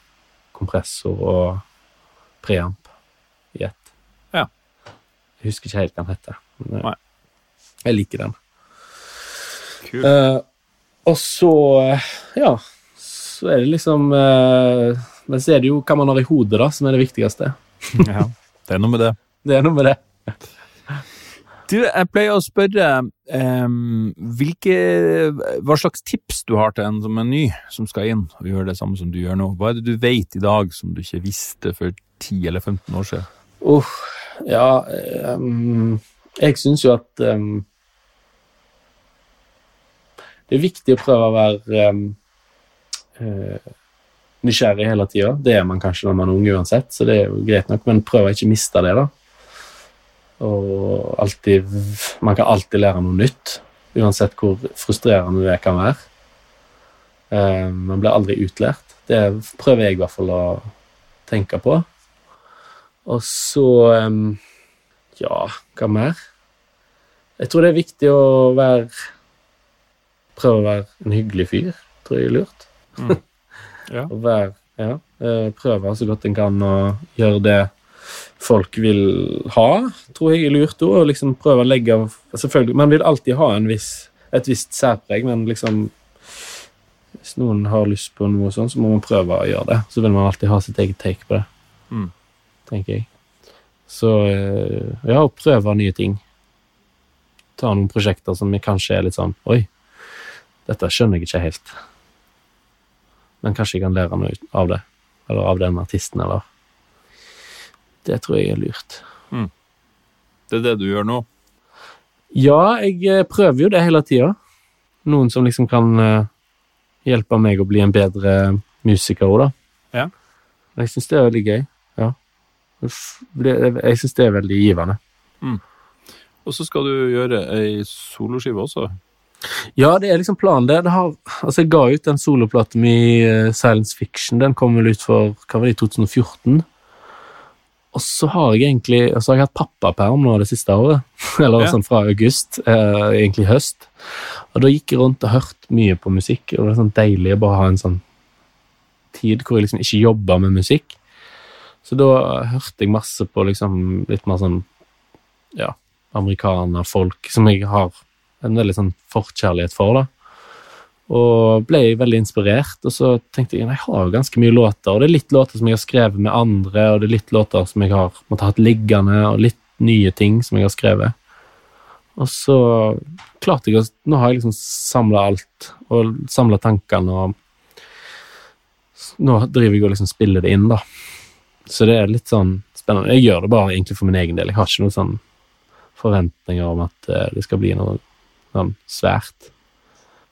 kompressor og preamp i ett. Ja. Jeg husker ikke helt hva den heter. Men, eh, Nei. jeg liker den. Kul. Uh, og så eh, Ja, så er det liksom uh, Men så er det jo hva man har i hodet, da, som er det viktigste. Ja, det er noe med det. Det er noe med det. Du, jeg pleier å spørre um, hvilke, hva slags tips du har til en som er ny, som skal inn og gjøre det samme som du gjør nå. Hva er det du vet i dag som du ikke visste for 10 eller 15 år siden? Uff, ja um, Jeg syns jo at um, Det er viktig å prøve å være eh, nysgjerrig hele tida. Det er man kanskje når man er ung uansett, så det er jo greit nok, men prøv å ikke miste det, da. Og alltid Man kan alltid lære noe nytt, uansett hvor frustrerende det kan være. Eh, man blir aldri utlært. Det prøver jeg i hvert fall å tenke på. Og så em, Ja, hva mer? Jeg tror det er viktig å være Prøve å være en hyggelig fyr, tror jeg er lurt. Ja. Å være, ja, eh, prøve så godt en kan å gjøre det folk vil ha, tror jeg er lurt òg. Liksom prøve å legge av Selvfølgelig, man vil alltid ha en viss, et visst særpreg, men liksom Hvis noen har lyst på noe sånn, så må man prøve å gjøre det. Så vil man alltid ha sitt eget take på det, Mm. tenker jeg. Så eh, ja, å prøve nye ting. Ta noen prosjekter som kanskje er litt sånn Oi, dette skjønner jeg ikke helt. Men kanskje jeg kan lære noe av det. Eller av den artisten, eller Det tror jeg er lurt. Det er det du gjør nå? Ja, jeg eh, prøver jo det hele tida. Noen som liksom kan eh, hjelpe meg å bli en bedre musiker òg, da. Ja. Jeg syns det er veldig gøy. Ja. Jeg syns det er veldig givende. Og så skal du gjøre ei soloskive også? Ja, det er liksom planen. Det, det har, altså Jeg ga ut den soloplaten min, eh, Silence Fiction. Den kom vel ut for hva var det, 2014. Og så har jeg egentlig og så har jeg hatt pappaperm nå det siste året. Eller Ja. sånn fra august, eh, egentlig høst. Og da gikk jeg rundt og hørte mye på musikk, og det var sånn deilig å bare ha en sånn tid hvor jeg liksom ikke jobba med musikk. Så da hørte jeg masse på liksom litt mer sånn ja, amerikanerfolk som jeg har en veldig sånn forkjærlighet for, da. Og ble veldig inspirert, og så tenkte jeg jeg har jo ganske mye låter, og det er litt låter som jeg har skrevet med andre, og det er litt låter som jeg har måtte, hatt liggende, og litt nye ting som jeg har skrevet. Og så klarte jeg å Nå har jeg liksom samla alt, og samla tankene, og nå driver jeg og liksom spiller det inn, da. Så det er litt sånn spennende. Jeg gjør det bare egentlig for min egen del. Jeg har ikke noen sånn forventninger om at eh, det skal bli noe sånn svært.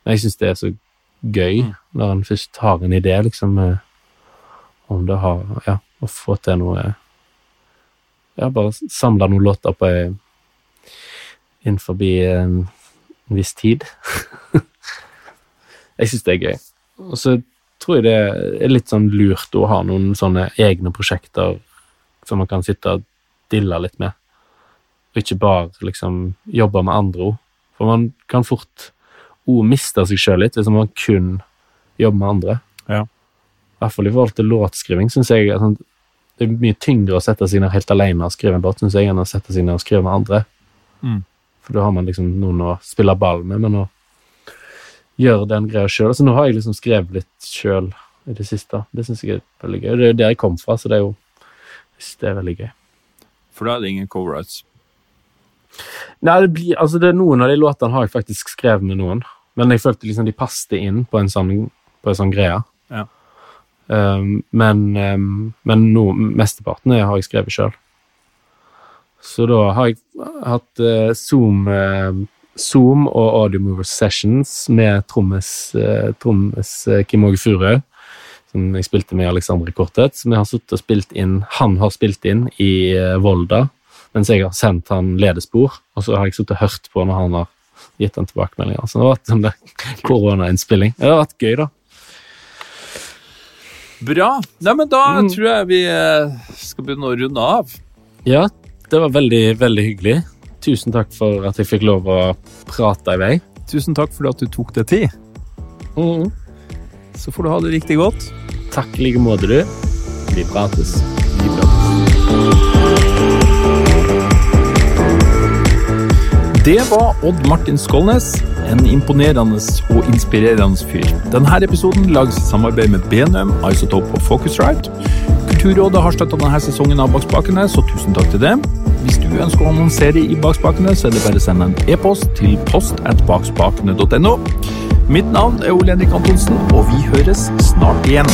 Jeg syns det er så gøy Mm. når en først har en idé, liksom, eh, om det har Ja, å få til noe Ja, bare samle noen låter på ei innenfor en, en viss tid. jeg syns det er gøy. Og så tror jeg det er litt sånn lurt å ha noen sånne egne prosjekter som man kan sitte og dille litt med, og ikke bare liksom jobbe med andre ord. For man kan fort òg mister seg sjøl litt hvis man kun jobber med andre. Ja. I hvert fall i forhold til låtskriving, syns jeg at sånn, det er mye tyngre å sette seg ned helt alene og skrive en låt, synes jeg, enn å sette seg ned og skrive med andre. Mm. For da har man liksom noen å spille ball med, men å gjøre den greia sjøl Så nå har jeg liksom skrevet litt sjøl i det siste. Det syns jeg er veldig gøy. Det er jo der jeg kom fra, så det er jo det er veldig gøy. For da er det ingen coverrights. Nei, det blir, altså det Noen av de låtene har jeg faktisk skrevet med noen, men jeg følte liksom de passte inn på en sånn, på en sånn greie. Ja. Um, men um, men no, mesteparten har jeg skrevet sjøl. Så da har jeg hatt uh, Zoom, uh, Zoom og Audio Mover Sessions med trommes, uh, trommes Kim Åge Furø, som jeg spilte med Alexander Kortet. Som jeg har sittet og spilt inn Han har spilt inn i Volda mens jeg har sendt han ledespor, og så har jeg sittet og hørt på når han har gitt den tilbakemeldinga. Så det har vært en sånn koronainnspilling. Det har vært gøy, da. Bra. Nei, men da Mm. tror jeg vi eh, skal begynne å runde av. Ja, det var veldig, veldig hyggelig. Tusen takk for at jeg fikk lov å prate i vei. Tusen takk for at du tok deg tid. Mm. Så får du ha det riktig godt. Takk i like måte, du. Vi prates. Vi prates. Det var Odd Martin Skålnes, en imponerende og inspirerende fyr. Denne episoden lages i samarbeid med Benum, Isotope og Focusrite. Kulturrådet har støtta denne sesongen av Bakspakene, så tusen takk til dem. Hvis du ønsker å annonsere i Bakspakene, så er det bare å sende en e-post til post at bakspakene.no. Mitt navn er Ole Henrik Antonsen, og vi høres snart igjen.